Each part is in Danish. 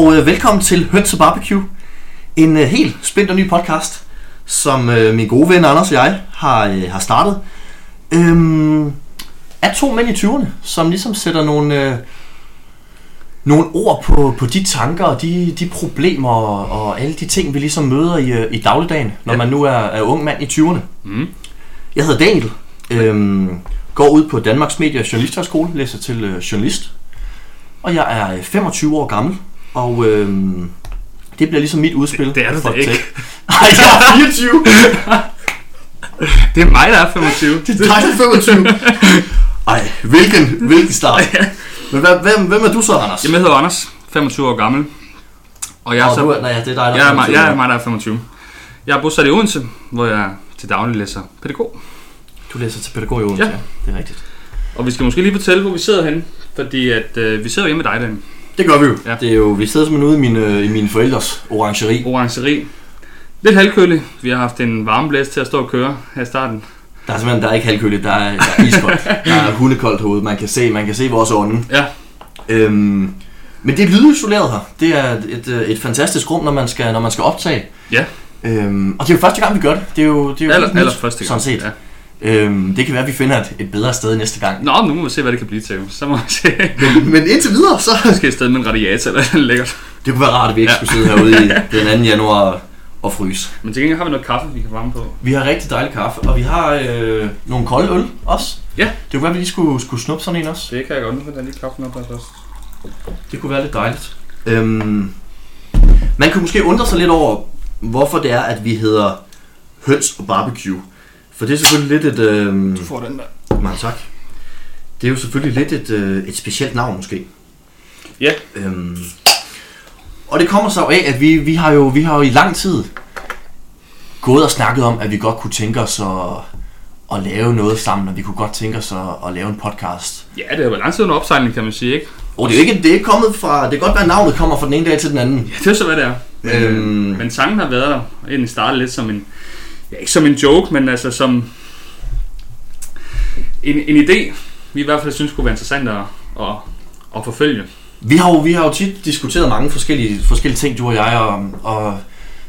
og øh, velkommen til Høns og Barbecue. En øh, helt spændt ny podcast, som øh, min gode ven Anders og jeg har, øh, har startet. Øhm, er to mænd i 20'erne, som ligesom sætter nogle, øh, nogle ord på, på de tanker og de, de problemer og, og alle de ting, vi ligesom møder i, øh, i dagligdagen, når Ja. man nu er, er ung mand i 20'erne. Mm. Jeg hedder Daniel, øhm, går ud på Danmarks Medie- og Journalisthøjskole, læser til øh, journalist. Og jeg er øh, 25 år gammel, og øhm, det bliver ligesom mit udspil. Det- det er du for da ikke. Nej, jeg er 24. Det er mig, der er 25. Det er dig, der er 25. Ej, hvilken, hvilken start. Men hvem, hvem er du så, Anders? Jamen, jeg hedder Anders, 25 år gammel. Og jeg er, så, du er, nej, det er dig, der jeg, er, mig, 25. jeg er mig, der er 25. Jeg er bosat i Odense, hvor jeg til daglig læser pædagog. Du læser til pædagog i Odense, Ja. ja. Det er rigtigt. Og vi skal måske lige fortælle, hvor vi sidder henne. Fordi at, øh, vi sidder hjemme med dig, Dan. Det gør vi jo. Ja. Det er jo vi sidder simpelthen ude i mine, i mine forældres orangeri. Orangeri. Lidt halvkølig. Vi har haft en varmeblæs til at stå og køre her i starten. Der er simpelthen der er ikke halvkøligt, der er, der er iskoldt. der er hundekoldt herude. Man kan se, man kan se vores ånde. Ja. Øhm, men det er lydisoleret her. Det er et, øh, et fantastisk rum, når man skal, når man skal optage. Ja. Øhm, og det er jo første gang, vi gør det. Det er jo, det er jo Aller, aller første gang. Sådan set. Ja. Øhm, det kan være, at vi finder et, et bedre sted næste gang. Nå, nu må vi se, hvad det kan blive til. Så må vi se. Men, men indtil videre, så... Måske et sted med en radiator eller lækkert. Det kunne være rart, at vi ikke Ja. skulle sidde herude i den 2. januar og fryse. Men til gengæld har vi noget kaffe, vi kan varme på. Vi har rigtig dejlig kaffe, og vi har øh, nogle kolde øl også. Ja. Det kunne være, at vi lige skulle, skulle snuppe sådan en også. Det kan jeg godt. Nu finder jeg lige kaffen op her først. Det kunne være lidt dejligt. Øhm, man kan måske undre sig lidt over, hvorfor det er, at vi hedder høns og barbecue. For det er selvfølgelig lidt et... Øhm, Du får den der. mange tak. Det er jo selvfølgelig lidt et, øh, et specielt navn måske. Ja. Øhm, og det kommer så af, at vi, vi, har jo, vi har jo i lang tid gået og snakket om, at vi godt kunne tænke os at, at lave noget sammen, og vi kunne godt tænke os at, at lave en podcast. Ja, det har været lang tid under opsejling, kan man sige, ikke? Og det er jo ikke, det er ikke kommet fra, det kan godt være, at navnet kommer fra den ene dag til den anden. Ja, det er så, hvad det er. Men, Øhm. men sangen har været der. Egentlig startet lidt som en... Ja, ikke som en joke, men altså som... En, en idé, vi i hvert fald synes kunne være interessant at, at, at forfølge. Vi har jo, vi har jo tit diskuteret mange forskellige, forskellige ting, du og jeg, og, og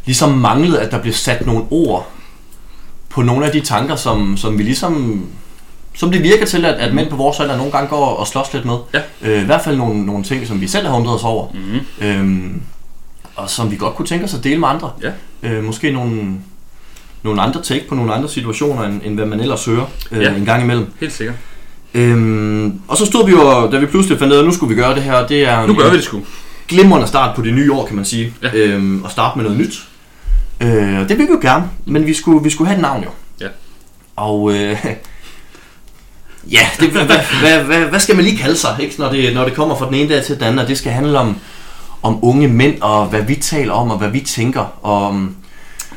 ligesom manglet, at der bliver sat nogle ord på nogle af de tanker, som, som vi ligesom som det virker til, at, at mænd på vores alder nogle gange går og slås lidt med. Ja. Øh, I hvert fald nogle, nogle ting, som vi selv har undret os over, Mm-hmm. øhm, og som vi godt kunne tænke os at dele med andre. Ja. Øh, måske nogle, nogle andre take på nogle andre situationer, end, end hvad man ellers hører øh, Ja. en gang imellem. Helt sikkert. Øhm, og så stod vi jo, da vi pludselig fandt ud af, at nu skulle vi gøre det her, det er Nu gør en vi det sgu. glimrende start på det nye år, kan man sige. Ja. Øhm, og starte med noget nyt. Øh, og det vil vi jo gerne, men vi skulle, vi skulle have et navn jo. Ja. Og øh, ja, det, hvad, hvad, hvad, hvad, hvad skal man lige kalde sig, ikke? Når, det, når det kommer fra den ene dag til den anden, og det skal handle om, om unge mænd, og hvad vi taler om, og hvad vi tænker, og om,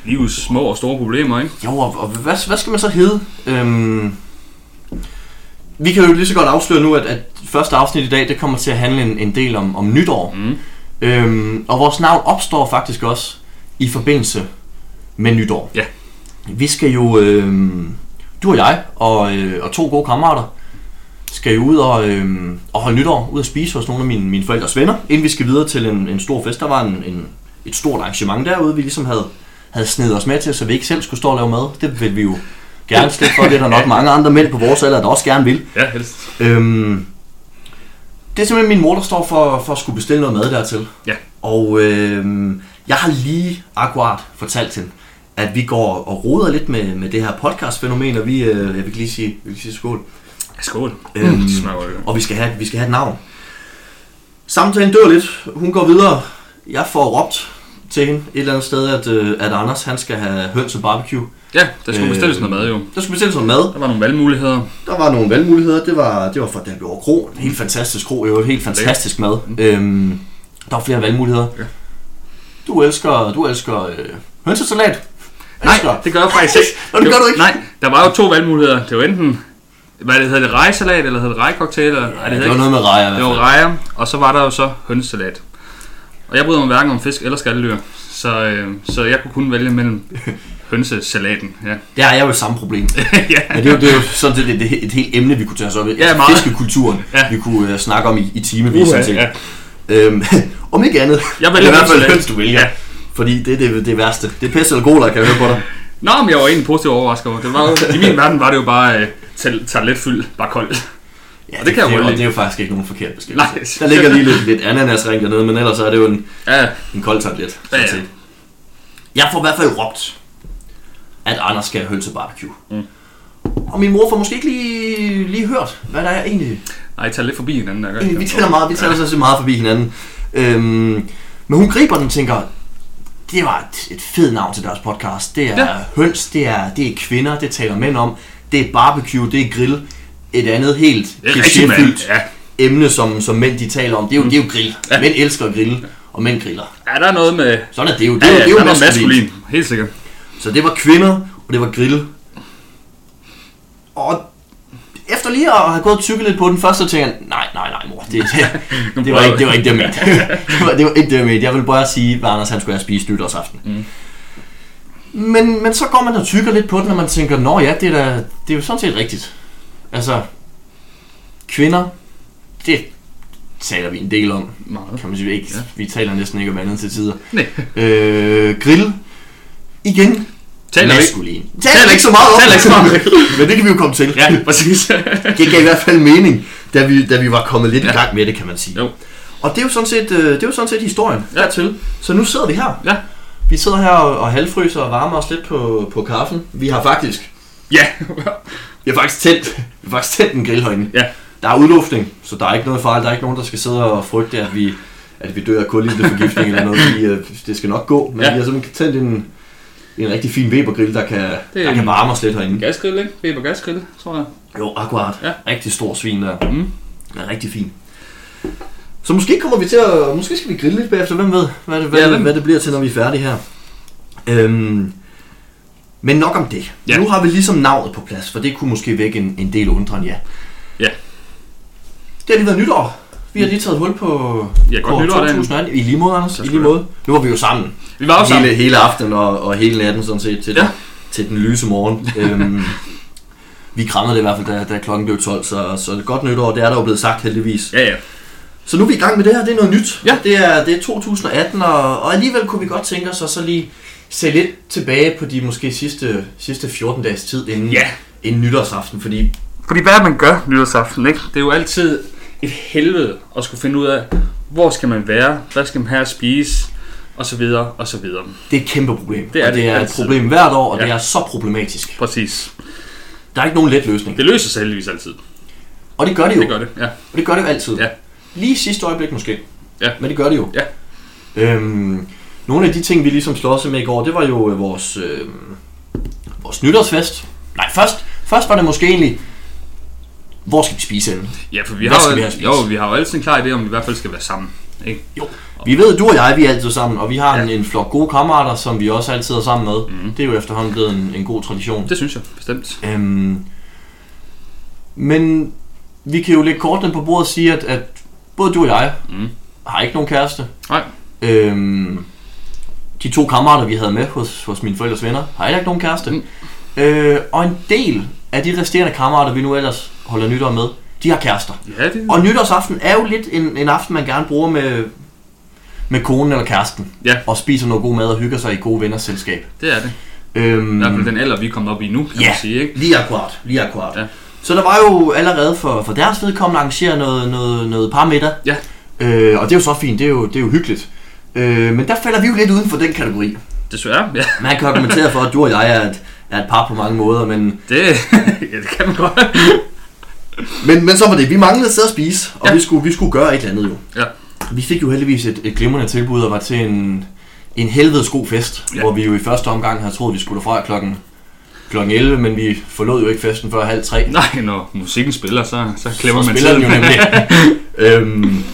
Livets små og store problemer, ikke? jo, og, og hvad, hvad skal man så hedde? Øhm, vi kan jo lige så godt afsløre nu, at, at første afsnit i dag, det kommer til at handle en, en del om, om nytår. Mm. Øhm, og vores navn opstår faktisk også i forbindelse med nytår. Ja. Vi skal jo, øhm, du og jeg og, øh, og to gode kammerater, skal jo ud og, øhm, og holde nytår, ud og spise hos nogle af mine, mine forældres venner, inden vi skal videre til en, en stor fest. Der var en, en, et stort arrangement derude, vi ligesom havde, havde snedet os med til, så vi ikke selv skulle stå og lave mad. Det vil vi jo gerne slippe for. Det er der nok mange andre mænd på vores alder, der også gerne vil. Ja, helst. Øhm, det er simpelthen min mor, der står for, for at skulle bestille noget mad dertil. Ja. Og øhm, jeg har lige akkurat fortalt hende, at vi går og roder lidt med, med det her podcast-fænomen, og vi, øh, jeg vil lige sige, jeg vil sige skål. Skål. Øhm, Mm, de smager godt. Og vi skal, have, vi skal have et navn. Samtalen dør lidt. Hun går videre. Jeg får råbt til hende et eller andet sted, at, øh, at Anders han skal have høns og barbecue. Ja, der skulle Øh, bestilles noget mad jo. Der skulle bestilles noget mad. Der var nogle valgmuligheder. Der var nogle valgmuligheder. Det var, det var fra Dalbjørg Kro. En helt fantastisk kro. Jo, helt fantastisk mad. Øhm, der var flere valgmuligheder. Ja. Du elsker, du elsker øh, hønsesalat. Nej, Elsker. det gør jeg faktisk ikke. Nå, det gør du ikke. Nej, der var jo to valgmuligheder. Det var enten, hvad det hedder det, rejesalat, eller hedder det rejecocktail, eller, Ja, det, det var noget med rejer det var rejer, og så var der jo så hønsesalat. Og jeg bryder mig hverken om fisk eller skaldyr, så, øh, så jeg kunne kun vælge mellem hønsesalaten. Ja. Det har jeg jo samme problem. ja. Ja, det er jo, det er jo sådan set et, et, et helt emne, vi kunne tage os op i. Ja, meget. Fiskekulturen, Ja. vi kunne uh, snakke om i, i timevis. sådan set. ja. Øhm, om ikke andet. Jeg vælger i hvert fald høns, du vælger. Ja. Fordi det er det, det værste. Det er pest eller cola, kan jeg høre på dig. Nå, men jeg var egentlig positivt overrasket over. Det var jo, I min verden var det jo bare øh, tal- toiletfyld, bare koldt. Ja, Og det kan jeg det, godt og lide. det er jo faktisk ikke nogen forkert beskrivelse. Nej. Der ligger lige lidt, lidt ananasring dernede, men ellers er det jo en, Ja, en kold tablet. Ja, ja. Jeg får i hvert fald råbt, at Anders skal have hønse barbecue. Mm. Og min mor får måske ikke lige, lige hørt, hvad der er egentlig. nej, tag lidt forbi hinanden. Der, gør egentlig vi det. taler meget, vi taler så meget forbi hinanden. Øhm, men hun griber den og tænker, det var et, et fedt navn til deres podcast. Det er Ja. ja. høns, det er, det er kvinder, det taler mænd om. Det er barbecue, det er grill. Et andet helt klichéfyldt Ja. emne, som, som mænd de taler om. Det er jo, det er jo grill. Ja. Mænd elsker at grille, og mænd griller. ja, der er noget med... Sådan er det jo. Det Ja, er, jo- ja, det er jo maskulin. maskulin. Helt sikkert. Så det var kvinder, og det var grill. Og efter lige at have gået og tykket lidt på den første, så tænkte jeg, nej, nej, nej, mor, det, det, det, var, ikke, det var ikke det, jeg mente. det, var, det var ikke det, jeg mente. Jeg ville bare sige, at Anders han skulle have spist nytårsaften. Mm. Men, men så går man og tykker lidt på den, og man tænker, nå ja, det er, da, det er jo sådan set rigtigt. Altså, kvinder, det taler vi en del om, Meget. kan man sige. Ikke, Ja. Vi taler næsten ikke om andet til tider. Nej. Øh, grill, igen, Taler vi ikke? maskulin. Taler ikke så meget om Taler ikke så meget. Men det kan vi jo komme til. Ja, præcis. Det gav i hvert fald mening, da vi, da vi var kommet lidt ja. i gang med det, kan man sige. Jo. Og det er jo sådan set, øh, det er jo sådan set historien Ja. dertil. Så nu sidder vi her. Ja. Vi sidder her og, og halvfryser og varmer os lidt på, på kaffen. Vi har faktisk, Ja. Vi har faktisk tændt, vi har faktisk tændt en grill herinde. Ja. Der er udluftning, så der er ikke noget farligt. Der er ikke nogen, der skal sidde og frygte, at vi, at vi dør af kulilteforgiftning eller noget, fordi øh, det skal nok gå. Men Ja. vi har simpelthen tændt en, en rigtig fin Weber-grill, der kan, er der kan varme os lidt herinde. Gasgrill, ikke? Weber gasgrill, tror jeg. Jo, akkurat. Ja. Rigtig stor svin der. Mm. er rigtig fin. Så måske kommer vi til at... Måske skal vi grille lidt bagefter. Hvem ved, hvad det, hvad, Ja, ja, hvem- hvad det bliver til, når vi er færdige her. Øhm, men nok om det. Ja. Nu har vi ligesom navnet på plads, for det kunne måske vække en, en del undren, ja. Ja. Det har lige været nytår. Vi har lige taget hul på, Ja, godt på nytår, Dan. 2018. I lige måde, Anders. I lige måde. Nu var vi jo sammen. Vi var hele, sammen. hele aftenen og, og hele natten sådan set til, Ja. ja. til den lyse morgen. øhm, vi krammede det i hvert fald, da, da klokken blev 12, så, så godt nytår, det er der jo blevet sagt heldigvis. Ja, ja. Så nu er vi i gang med det her, det er noget nyt. Ja. Det er, det er 2018, og, og alligevel kunne vi godt tænke os at så lige se lidt tilbage på de måske sidste, sidste 14 dages tid inden, Ja. inden nytårsaften, fordi Fordi hvad man gør nytårsaften, ikke? Det er jo altid et helvede at skulle finde ud af, hvor skal man være, hvad skal man have at spise, og så videre, og så videre. det er et kæmpe problem. Det er og det det er et altid. problem hvert år, og Ja. det er så problematisk. Præcis. Der er ikke nogen let løsning. Det løser sig heldigvis altid. Og det gør det jo. Det gør det, ja. Og det gør det jo altid. Ja. Lige sidste øjeblik måske. Ja. Men det gør det jo. Ja. Øhm, nogle af de ting, vi ligesom slår os med i går, det var jo øh, vores, øh, vores nytårsfest. Nej, først, først var det måske egentlig, hvor skal vi spise henne? Ja, for vi Hvad har, jo, vi have spist? jo, vi har jo altid en klar idé om, vi i hvert fald skal være sammen. Ikke? Vi ved, du og jeg, vi er altid sammen, og vi har en, Ja. en flok gode kammerater, som vi også altid er sammen med. Mhm. Det er jo efterhånden blevet en, en god tradition. Det synes jeg, bestemt. Øhm, men vi kan jo lægge kortene på bordet og sige, at, at både du og jeg Mm. har ikke nogen kæreste. Nej. Øhm, de to kammerater, vi havde med hos, hos mine forældres venner, har heller ikke nogen kæreste. Mm. Øh, og en del af de resterende kammerater, vi nu ellers holder nytår med, de har kærester. Ja, det, Og nytårsaften er jo lidt en, en aften, man gerne bruger med, med konen eller kæresten. Ja. Og spiser noget god mad og hygger sig i gode venners selskab. det er det. Øhm, I hvert fald den alder, vi er kommet op i nu, kan Ja. man sige. Ikke? Lige akkurat, lige akkurat. Ja. Så der var jo allerede for, for deres vedkommende arrangeret noget, noget, noget parmiddag. Ja. Øh, og det er jo så fint, det er jo, det er jo hyggeligt. Øh, men der falder vi jo lidt uden for den kategori. Desværre, ja. Man kan argumentere for, at du og jeg er et, er et par på mange måder, men, Det, ja, det kan man godt. men, men så var det. Vi manglede et sted at spise, og Ja. vi, skulle, vi skulle gøre et eller andet jo. Ja. Vi fik jo heldigvis et, et glimrende tilbud og var til en, en helvedes god fest, Ja. hvor vi jo i første omgang havde troet, at vi skulle derfra klokken, klokken 11, men vi forlod jo ikke festen før halv tre. Nej, når musikken spiller, så, så klemmer så man spiller den jo nemlig. øhm,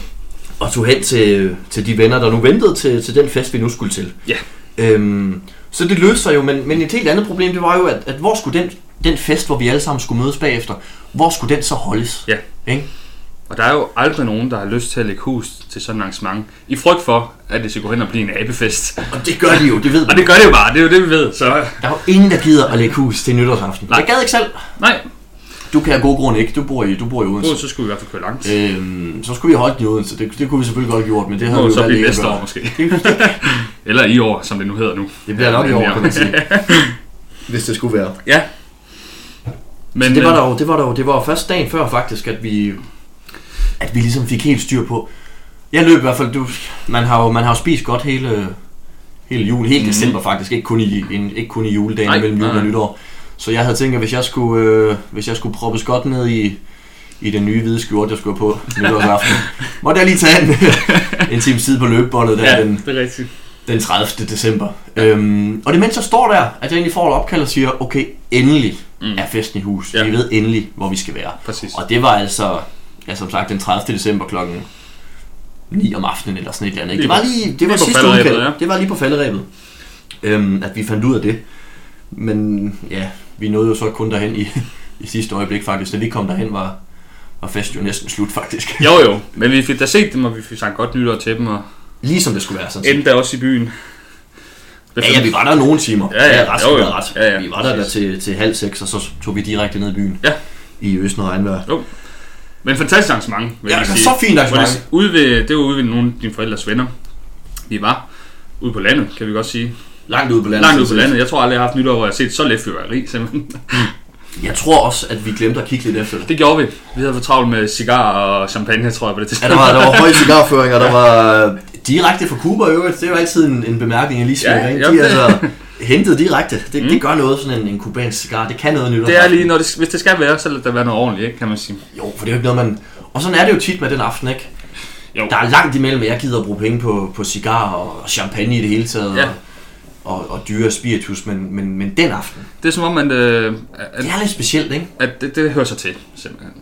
og tog hen til, til de venner, der nu ventede til, til den fest, vi nu skulle til. Ja. Øhm, så det løste sig jo, men, men et helt andet problem, det var jo, at, at hvor skulle den, den fest, hvor vi alle sammen skulle mødes bagefter, hvor skulle den så holdes? Ja. Ikke? Og der er jo aldrig nogen, der har lyst til at lægge hus til sådan en arrangement. I frygt for, at det skal gå hen og blive en abefest. Og det gør de jo, det ved Og man. det gør det jo bare, det er jo det, vi ved. Så Der er jo ingen, der gider at lægge hus til nytårsaften. Nej. Jeg gad ikke selv. nej, du kan af gode grunde ikke. Du bor i, du bor i Odense. Så skulle vi i hvert fald køre langt. Øhm, så skulle vi holdt den i Odense. Det, det kunne vi selvfølgelig godt have gjort, men det havde vi jo så blive næste år måske. Eller i år, som det nu hedder nu. Det bliver nok i år, kan man sige. Hvis det skulle være. Ja. Men det var der jo, det var der jo, det var jo først dagen før faktisk, at vi, at vi ligesom fik helt styr på. Jeg løb i hvert fald, du, man har jo, man har jo spist godt hele, hele jul, hele december faktisk, ikke kun i, en, ikke kun i juledagen Nej, mellem jul og nej. nytår. Så jeg havde tænkt, at hvis jeg skulle, øh, hvis jeg skulle proppes godt ned i, i den nye hvide skjorte, jeg skulle på nytårsaften, måtte jeg lige tage en, en times tid på løbebåndet der Ja, den, det er rigtigt. den 30. december. Øhm, og det mens jeg står der, at jeg egentlig får et opkald og siger, okay, endelig Mm. er festen i hus. Ja. Vi ved endelig, hvor vi skal være. Præcis. Og det var altså, ja, som sagt, den 30. december klokken 9 om aftenen eller sådan et eller andet. ikke? Lige Det var lige, det lige var på sidste udkald. ja. Det var lige på falderæbet, øhm, at vi fandt ud af det. Men ja, vi nåede jo så kun derhen i, i sidste øjeblik faktisk. Da vi kom derhen, var, var festen jo næsten slut faktisk. Jo jo, men vi fik da set dem, og vi fik sagt godt nytår til dem, og Lige som det skulle være sådan endte også i byen. Ja, ja, vi var der nogle timer. Ja, ja, ret, jo, jo. ret. Ja, ja, vi var der, der til, til halv seks, og så tog vi direkte ned i byen. Ja. I Østen og Regnvejr. Men fantastisk arrangement, vil Ja, jeg sige. så fint arrangement. det, ude ved, det var ude ved nogle af dine forældres venner. Vi var ude på landet, kan vi godt sige. Langt ude på landet. Langt ude på landet. Jeg tror aldrig, jeg har haft nytår, hvor jeg har set så lidt fyrværkeri, simpelthen. Jeg tror også, at vi glemte at kigge lidt efter det. Det gjorde vi. Vi havde for travlt med cigar og champagne, tror jeg, på det Ja, tidspunkt. der var, der var høj cigarføring, og der var direkte fra Cuba i øvrigt. Det er jo altid en, en bemærkning, jeg lige siger. Ja, Ja, ja, De det- er altså hentet direkte. Det, Mm. det gør noget, sådan en, en kubansk cigar. Det kan noget nyt. Det er lige, når det, hvis det skal være, så lad det være noget ordentligt, ikke, kan man sige. Jo, for det er jo ikke noget, man... Og sådan er det jo tit med den aften, ikke? Jo. Der er langt imellem, at jeg gider at bruge penge på, på cigar og champagne i det hele taget. Ja. Og, og, dyre spiritus, men, men, men den aften, Det er som om, at, øh, at, det er lidt specielt, ikke? at det, det hører sig til, simpelthen.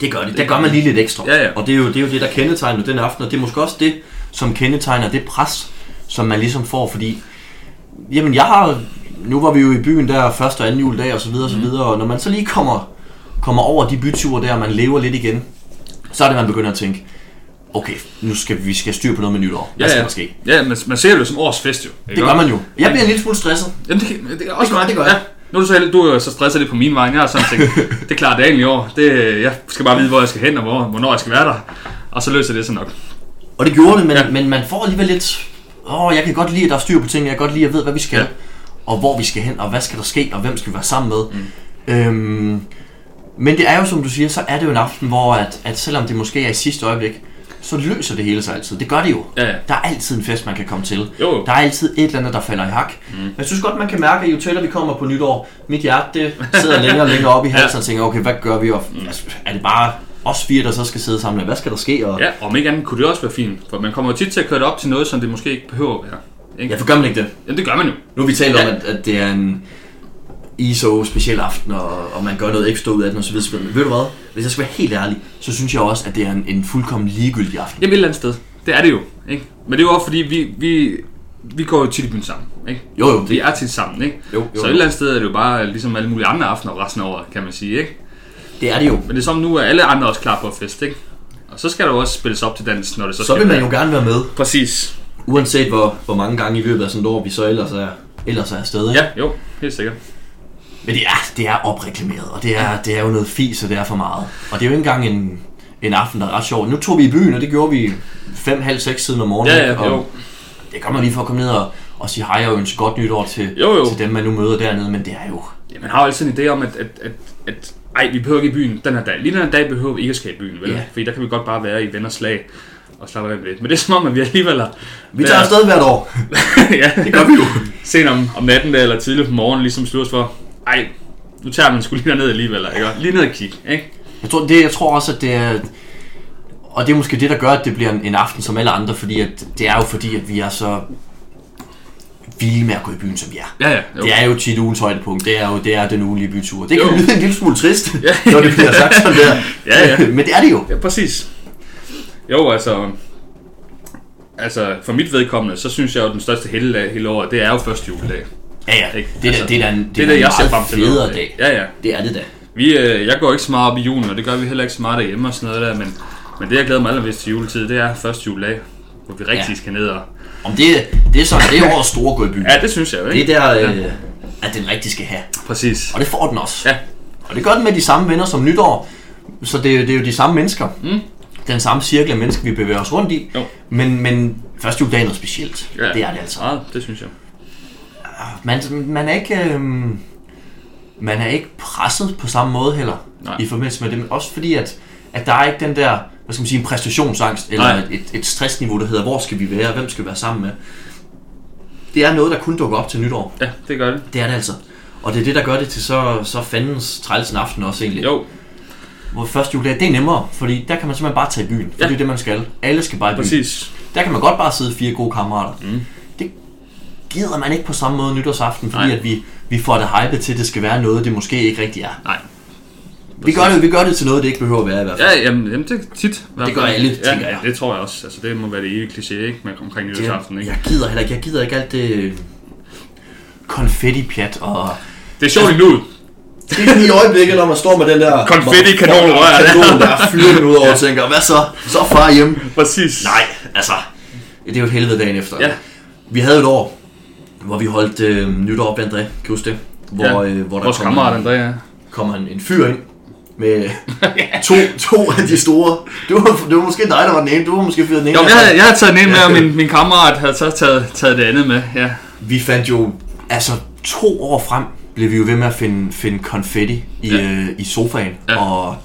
Det gør det. Der gør man lige lidt ekstra. Ja, ja. Og det er, jo, det er jo det, der kendetegner den aften, og det er måske også det, som kendetegner det pres, som man ligesom får, fordi, jamen jeg har, nu var vi jo i byen der første og anden juledag og så videre og så Mhm. videre, og når man så lige kommer, kommer over de byture der, og man lever lidt igen, så er det, man begynder at tænke, okay, nu skal vi skal have styr på noget med nytår. Hvad Ja, skal ja. der ske? Ja, men man ser det jo som års fest, jo. Det gør man jo. Jeg bliver en lille smule stresset. Jamen, det, det, er også Det gør- det gør jeg. Ja. Nu er du så, heldig- du er så stresset lidt på min vej. Jeg har sådan tænkt, det er klart dagen i år. Det, jeg skal bare vide, hvor jeg skal hen, og hvor, hvornår jeg skal være der. Og så løser det sig nok. Og det gjorde det, men, Ja. men man får alligevel lidt... Åh, jeg kan godt lide, at der er styr på ting. Jeg kan godt lide, at jeg ved, hvad vi skal. Ja. Og hvor vi skal hen, og hvad skal der ske, og hvem skal vi være sammen med. Mm. Øhm, men det er jo, som du siger, så er det jo en aften, hvor at, at selvom det måske er i sidste øjeblik, så løser det hele sig altid. Det gør det jo. Ja, ja. Der er altid en fest, man kan komme til. Jo, jo. Der er altid et eller andet, der falder i hak. Mm. Men jeg synes godt, man kan mærke, at jo tættere vi kommer på nytår, mit hjerte det sidder længere og længere op i halsen Ja. og tænker, okay, hvad gør vi? Og, altså, er det bare os fire, der så skal sidde sammen? Hvad skal der ske? Og, Ja, og om ikke andet kunne det også være fint. For man kommer jo tit til at køre det op til noget, som det måske ikke behøver at være. Ikke? ja, for gør man ikke det? Jamen, det gør man jo. Nu har vi talt Ja. om, at, at det er en ISO speciel aften, og, og man gør noget ekstra ud af den osv. Men ved du hvad? Hvis jeg skal være helt ærlig, så synes jeg også, at det er en, en fuldkommen ligegyldig aften. Jamen et eller andet sted. Det er det jo. Ikke? Men det er jo også fordi, vi, vi, vi går jo tit i byen sammen. Ikke? Jo, jo, Vi det, er tit sammen. Ikke? jo, jo, Så et eller andet sted er det jo bare ligesom alle mulige andre aftener resten af året, kan man sige. Ikke? det er det jo. Men det er som nu, at alle andre også klar på at fest. Ikke? Og så skal der jo også spilles op til dans, når det så, Så skal vil man være. jo gerne være med, Præcis. uanset hvor, hvor mange gange i løbet af sådan et år, vi så ellers er, ellers er afsted. Ikke? Ja, jo, helt sikkert. Men det er, det er opreklameret, og det er, det er jo noget fis, og det er for meget. Og det er jo ikke engang en, en aften, der er ret sjov. Nu tog vi i byen, og det gjorde vi fem, halv seks siden om morgenen. Ja, ja, og jo. Det gør man lige for at komme ned og, og sige hej og ønske godt nytår til, Jo, jo. til dem, man nu møder dernede, men det er jo... Ja, man har jo altid en idé om, at, at, at, at ej, vi behøver ikke i byen den her dag. Lige den her dag behøver vi ikke at skal i byen, vel? Ja. Fordi der kan vi godt bare være i venners slag og slappe af det. Men det er som om, at vi alligevel har... Vi tager afsted hvert år. ja, Det gør vi jo. Sent om, om natten der, eller tidligt på morgenen, ligesom slutter for, ej, nu tager man sgu lige derned alligevel, ikke? Lige ned og kigge, ikke? Jeg tror, det, jeg tror også, at det er... Og det er måske det, der gør, at det bliver en, en aften som alle andre, fordi at, det er jo fordi, at vi er så vilde med at gå i byen, som vi er. Ja, ja. Jo. Det er jo tit ugens højdepunkt. Det er jo det er den ugenlige bytur. Det kan Jo. lyde en lille smule trist, Ja. når det bliver sagt sådan der. Ja, ja. Men det er det jo. Ja, præcis. Jo, altså... Altså, for mit vedkommende, så synes jeg jo, at den største helligdag hele året, det er jo første juledag. Ja, ja. Ikke? Det, er, Altså, altså, det er da en, Det er det, en jeg ser frem til. federe noget. dag. Ja, ja. Det er det da. Vi, øh, jeg går ikke så meget op i julen, og det gør vi heller ikke så meget derhjemme og sådan noget der, men, men det, jeg glæder mig allermest til juletid, det er første juledag, hvor vi rigtig Ja. skal ned og... Om det, det er sådan, det er årets store gå i byen. Ja, det synes jeg jo, Det ikke? er der, øh, at den rigtig skal have. Præcis. Og det får den også. Ja, Og det gør den med de samme venner som nytår. Så det, er jo- det er jo de samme mennesker. Mm. Den samme cirkel af mennesker, vi bevæger os rundt i. Jo. Men, men første juledag er noget specielt. Ja. Det er det altså. Ja, det synes jeg. Man, man er ikke... Øhm, man er ikke presset på samme måde heller Nej. i forbindelse med det. Men også fordi, at, at der er ikke den der, hvad skal man sige, en præstationsangst, eller Nej. et, et stressniveau, der hedder, hvor skal vi være, hvem skal vi være sammen med. Det er noget, der kun dukker op til nytår. Ja, det gør det. Det er det altså. Og det er det, der gør det til så, så fandens træls en aften også egentlig. Jo, Hvor første juledag, det er nemmere, fordi der kan man simpelthen bare tage i byen. For Ja. det er det, man skal. Alle skal bare i byen. præcis. Der kan man godt bare sidde fire gode kammerater. Mm. Gider man ikke på samme måde nytårsaften, fordi Nej. at vi, vi får det hypet til, at det skal være noget, det måske ikke rigtig er. Nej. Vi gør, det, vi gør det til noget, det ikke behøver at være i hvert fald. Ja, jamen, jamen det er tit. Det gør alle, ja, tænker jeg. det tror jeg også. Altså, det må være det evige kliché, ikke? Med omkring nytårsaften, ikke? jeg gider heller ikke. Jeg gider ikke alt det konfetti-pjat og... Det er sjovt i nuet. Det er sådan i øjeblikket, når man står med den der... Konfetti-kanonrør. Kanon, der er fyret ud over og tænker, hvad så? Så far hjemme. Præcis. Nej, altså, det er jo et helvede dagen efter. Ja. Vi havde et år, hvor vi holdt øh, nytår op ved André, kan du huske det? Hvor, Ja, øh, hvor der Vores kammerat Andrea. kom en, en fyr ind med to, to af de store. Det var, det var måske dig, der var den ene. Du var måske fyret den ene. Jo, jeg havde, jeg havde taget den ene med, Ja. og min, min kammerat havde så taget, taget det andet med. Ja. Vi fandt jo, altså to år frem, blev vi jo ved med at finde, finde konfetti i, Ja. ja. øh, i sofaen Ja. og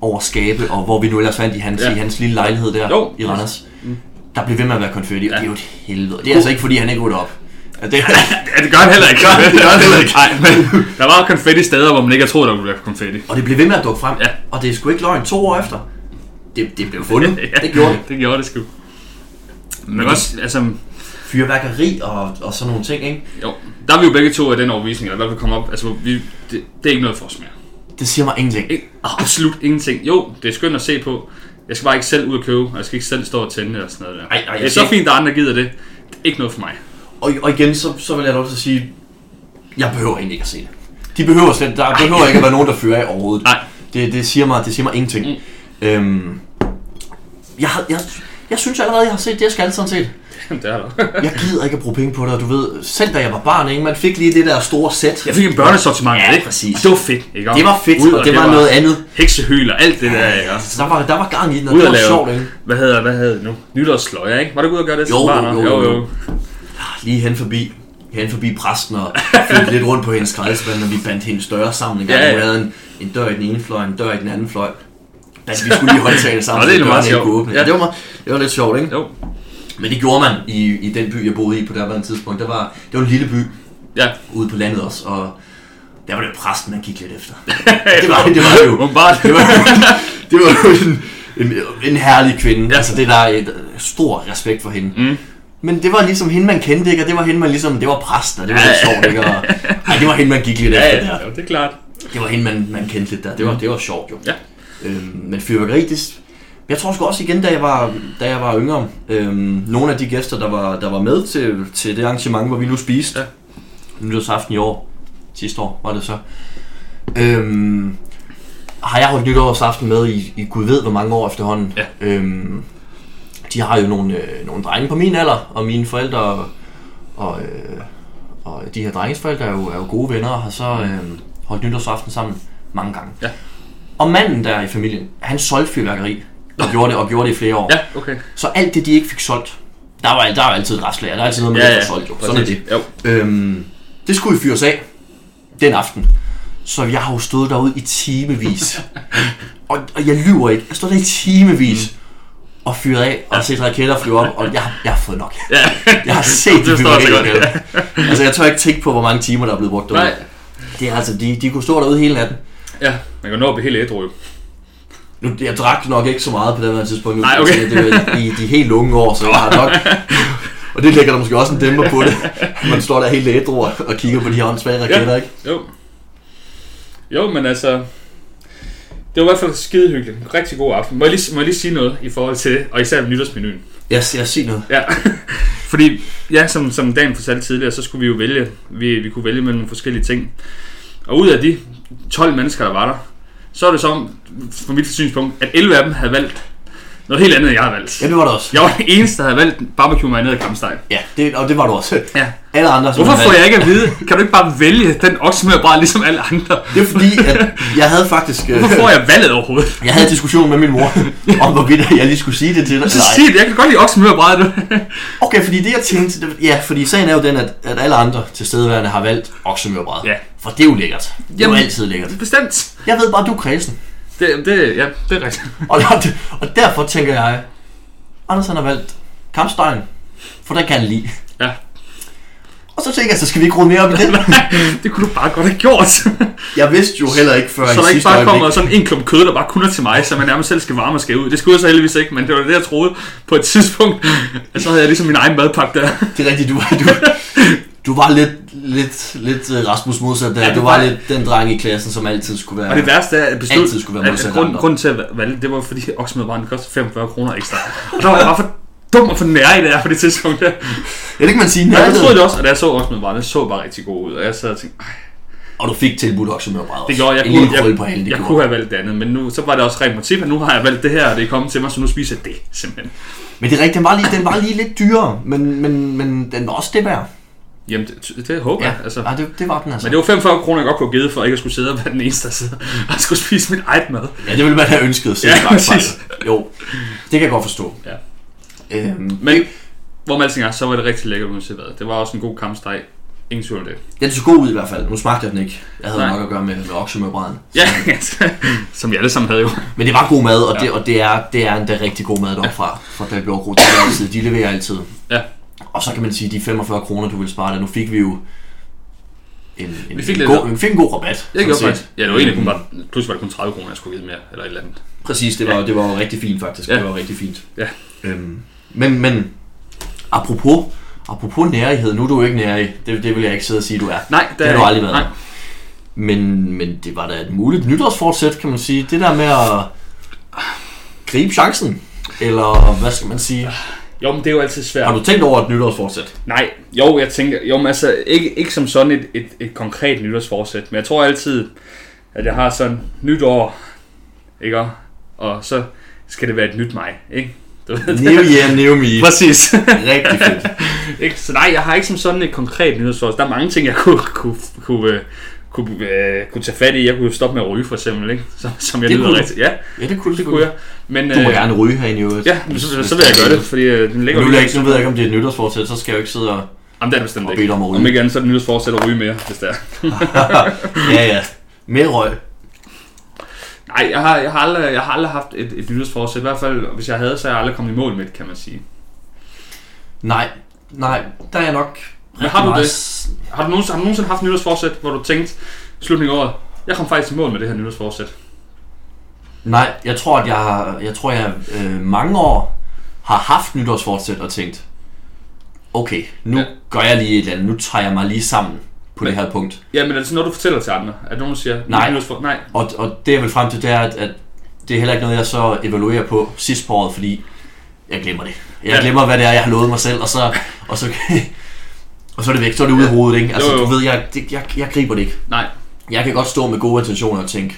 over skabe, og hvor vi nu ellers fandt i hans, Ja. ja. i hans lille lejlighed der Jo. i Randers. Der blev ved med at være konfetti, og Ja. det er jo et helvede. Det er altså ikke, fordi han ikke rydder op. Ja, det, ja, det gør han heller ikke. Det gør han heller ikke. Nej, men der var konfetti steder, hvor man ikke havde troet, der ville være konfetti. og det blev ved med at dukke frem, Ja. og det er sgu ikke løgn to år efter. Det, det blev fundet. Ja, Det gjorde det. Det gjorde det sgu. Men også, altså, Fyrværkeri og, og sådan nogle ting, ikke? jo, der er vi jo begge to af den overvisning, eller hvad vi kommer op, altså, vi, det, det, er ikke noget for os mere. Det siger mig ingenting. Ikke, absolut ingenting. Jo, det er skønt at se på. Jeg skal bare ikke selv ud og købe, og jeg skal ikke selv stå og tænde eller sådan noget der. Ej, ej, det er så fint, at andre gider det. Det er ikke noget for mig. Og, og igen, så, så vil jeg lov til at sige, jeg behøver egentlig ikke at se det. De behøver slet, der behøver ikke at være nogen, der fører af overhovedet. Nej. Det, det, siger mig, det siger mig ingenting. Mm. Øhm, jeg, har- jeg, jeg synes allerede, jeg har set det, jeg skal sådan set. det er der. Jeg gider ikke at bruge penge på det, og du ved, selv da jeg var barn, ikke, man fik lige det der store sæt. Jeg fik en børnesortiment, Ja, ikke? præcis. Og det var fedt, ikke? Det var fedt, Ud, og det var noget andet. Heksehyl og alt det der, ikke? Der var, der var gang i den, og Ud det var lave, sjovt, ikke? hvad hedder, hvad hedder det nu? Nytårsløjer, ikke? Var du ude og gøre det Jo, som barn? jo, jo, jo, jo. Lige hen forbi, hen forbi præsten og flytte lidt rundt på hendes skraldespand, og vi bandt hendes døre sammen. En gang, Ja, ja, ja. havde en, en dør i den ene fløj, en dør i den anden fløj. Da vi skulle lige sammen, Nå, det er så dørene ikke kunne åbne. Ja. Det, var, meget- det var lidt sjovt, ikke? Jo, Men det gjorde man i, i den by, jeg boede i på det tidspunkt. Det var, det var en lille by ja. ude på landet også, og der var det præsten, man gik lidt efter. Det var det, var det jo. Det var, det var jo en, en, en herlig kvinde. Ja. Altså det der er et stor respekt for hende. Mm. Men det var ligesom hende, man kendte, ikke? Og det var hende, man ligesom... Det var præsten, og det var Ja, lidt ja. sjovt, ikke? Og, ej, det var hende, man gik lidt Ja, efter ja, der. jo, det er klart. Det var hende, man, man kendte lidt der. Det var, det var sjovt, jo. Ja. Øhm, men fyrværkeri, det... Jeg tror sgu også igen, da jeg var, da jeg var yngre, øhm, nogle af de gæster, der var, der var med til, til det arrangement, hvor vi nu spiste, Ja. ja. nytårsaften i år, sidste år var det så, øhm, har jeg holdt nytårsaften med i, i gud ved hvor mange år efterhånden. Ja. Øhm, de har jo nogle, øh, nogle drenge på min alder, og mine forældre og, og, øh, og de her drenges forældre er jo, er jo gode venner, og har så øh, holdt nytårsaften sammen mange gange. Ja. Og manden der i familien, han solgte fyrværkeri, og gjorde det, og gjorde det i flere år. Ja, okay. Så alt det, de ikke fik solgt, der var, der var altid et restlager, der er altid noget, man Ja, ja. solgt, jo. Sådan er det. Jo. Øhm, det skulle jo fyres af den aften. Så jeg har jo stået derude i timevis. og, og jeg lyver ikke. Jeg stod der i timevis og fyret af og set raketter flyve op, og jeg, jeg har fået nok. Ja. Jeg har set Det de godt. Altså, jeg tør ikke tænke på, hvor mange timer, der er blevet brugt derude. Nej. Det er altså, de, de kunne stå derude hele natten. Ja, man kan nå at blive helt ædru. jo. Nu, jeg drak nok ikke så meget på det her tidspunkt. Nu, Nej, okay. Altså, Det var i de helt unge år, så jeg har nok... Og det lægger der måske også en dæmper på det. Man står der helt ædru og, kigger på de her åndssvage raketter, ikke? Jo. Jo, men altså... Det var i hvert fald skide hyggeligt. Rigtig god aften. Må jeg, lige, må jeg lige sige noget i forhold til og især nytårsmenuen? Jeg, jeg siger noget. Ja, fordi ja, som, som Dan fortalte tidligere, så skulle vi jo vælge, vi, vi kunne vælge mellem nogle forskellige ting. Og ud af de 12 mennesker, der var der, så er det som, fra mit synspunkt, at 11 af dem havde valgt noget helt andet, end jeg havde valgt. Ja, det var det også. Jeg var den eneste, der havde valgt barbecue marineret kamsteg. Ja, det, og det var du også. Ja. Alle andre, Hvorfor får jeg ikke at vide? Kan du ikke bare vælge den oksemørbræd ligesom alle andre? Det er fordi, at jeg havde faktisk... øh, Hvorfor får jeg valget overhovedet? Jeg havde en diskussion med min mor, om hvorvidt jeg lige skulle sige det til dig. Så sig det, jeg kan godt lide oksemørbræd. Okay, fordi det jeg tænkte, det, ja, fordi sagen er jo den, at, at alle andre tilstedeværende har valgt oksemørbræd. Ja. For det er jo lækkert. Det er jo altid lækkert. Bestemt. Jeg ved bare, du er kredsen. Det, det, ja, det er rigtigt. Og, og, derfor tænker jeg, Anders han har valgt kampstegen, for den kan han lide. Ja. Og så tænker jeg, så skal vi ikke rode mere op i det. det kunne du bare godt have gjort. Jeg vidste jo heller ikke før så der ikke bare kommer sådan en klump kød, der bare kun er til mig, så man nærmest selv skal varme og skal ud. Det skulle jeg så heldigvis ikke, men det var det, jeg troede på et tidspunkt. At så havde jeg ligesom min egen madpakke der. Det er rigtigt, du, du, du var lidt, lidt, lidt øh, Rasmus modsat der. Ja, du var var- lidt den dreng i klassen, som altid skulle være... Og det værste er, at beslut, Altid skulle være at, modsat at grund, grunden til at valge, det var fordi oksemødbranden kostede 45 kroner ekstra. Og der var bare for dum og for nær i det her på det tidspunkt der. Ja, det kan man sige. Ja, jeg troede det også, og da jeg så oksemødbranden, det så bare rigtig god ud. Og jeg sad og tænkte, "Ej, Og du fik tilbudt oksemørbræd også. det gjorde jeg. En kunne, krølle på halen, jeg, jeg kunne have valgt det andet, men nu, så var det også rent motiv, at nu har jeg valgt det her, og det er kommet til mig, så nu spiser jeg det simpelthen. Men det er rigtigt, den var lige, den var lige lidt dyrere, men, men, men den var også det værd. Jamen, det, det håber Ja, jeg. Altså. ja det, det var den altså. Men det var 45 kroner, jeg godt kunne givet, for ikke at skulle sidde og være den eneste, der sidder og skulle spise mit eget mad. Ja, det ville man have ønsket sig. Ja, præcis. Jo, det kan jeg godt forstå. Ja. Øhm, Men, hvor alting er, så var det rigtig lækkert, uanset. Det var også en god kampsteg. Ingen tvivl om det. den så god ud i hvert fald. Nu smagte jeg den ikke. Jeg havde Nej. nok at gøre med, med oksemørbræden. Ja, som vi alle sammen havde jo. Men det var god mad, og, Ja. det, og det, er, det er endda rigtig god mad deroppe fra, fra. Det er altid. De leverer altid. Ja. Og så kan man sige, de 45 kroner, du vil spare der. Nu fik vi jo en, en, Vi fik en, god, vi fik en god rabat. Jeg gjorde faktisk. Ja, det var egentlig kun bare, pludselig var det kun 30 kroner, jeg skulle give mere, eller et eller andet. Præcis, det var, det var rigtig fint faktisk. Ja. Det var rigtig fint. Ja. Øhm, men, men apropos, apropos nærighed, nu er du jo ikke nærig. Det, det vil jeg ikke sidde og sige, du er. Nej, Det har du aldrig været. Nej. Men, men det var da et muligt nytårsfortsæt, kan man sige. Det der med at gribe chancen. Eller hvad skal man sige? Jo, men det er jo altid svært. Har du tænkt over et nytårsfortsæt? Nej, jo, jeg tænker, jo, men altså, ikke, ikke som sådan et, et, et konkret nytårsforsæt, men jeg tror altid, at jeg har sådan nytår, ikke? Og så skal det være et nyt mig, ikke? Du ved. New year, new me. Præcis. Rigtig fedt. ikke? Så nej, jeg har ikke som sådan et konkret nytårsforsæt. Der er mange ting, jeg kunne, kunne, kunne, øh, kunne, øh, kunne tage fat i. Jeg kunne jo stoppe med at ryge, for eksempel, ikke? Som, som jeg Det lyder kunne du. rigtig. Ja, Ja, det kunne det kunne jeg. Men, Du må øh, gerne ryge herinde i øvrigt. Ja, men så, så vil jeg gøre det, fordi øh, den ligger Nu, jo ikke, nu ved jeg ikke, om det er et nytårsfortsæt, så skal jeg jo ikke sidde og... Jamen, det er det bestemt ikke. om. Om ikke andet, så er det nytårsforsæt at ryge mere, hvis det er. ja, ja. Mere røg. Nej, jeg har, jeg har, aldrig, jeg har aldrig haft et, et nytårsforsæt. I hvert fald, hvis jeg havde, så er jeg aldrig kommet i mål med det, kan man sige. Nej, nej, der er jeg nok... Men har du det? Har du, nogensinde, har du nogensinde haft nytårsforsæt, hvor du tænkte slutningen af året, jeg kom faktisk i mål med det her nytårsforsæt? Nej, jeg tror, at jeg, har- jeg, tror, jeg øh, mange år har haft nytårsfortsæt og tænkt, okay, nu ja. gør jeg lige et eller andet, nu tager jeg mig lige sammen på Men- det her punkt. Ja, men er det sådan noget, du fortæller til andre? Der nogen, siger, Nej. nytårsfor- Nej. Og, og det jeg vil frem til, det er, at, at det er heller ikke noget, jeg så evaluerer på sidst på året, fordi jeg glemmer det. Jeg Ja. glemmer, hvad det er, jeg har lovet mig selv, og så, og så, og så er det væk, så er det ude af hovedet, ikke? Altså, Jo, jo. du ved, jeg, det, jeg, jeg griber det ikke. Nej. Jeg kan godt stå med gode intentioner og tænke,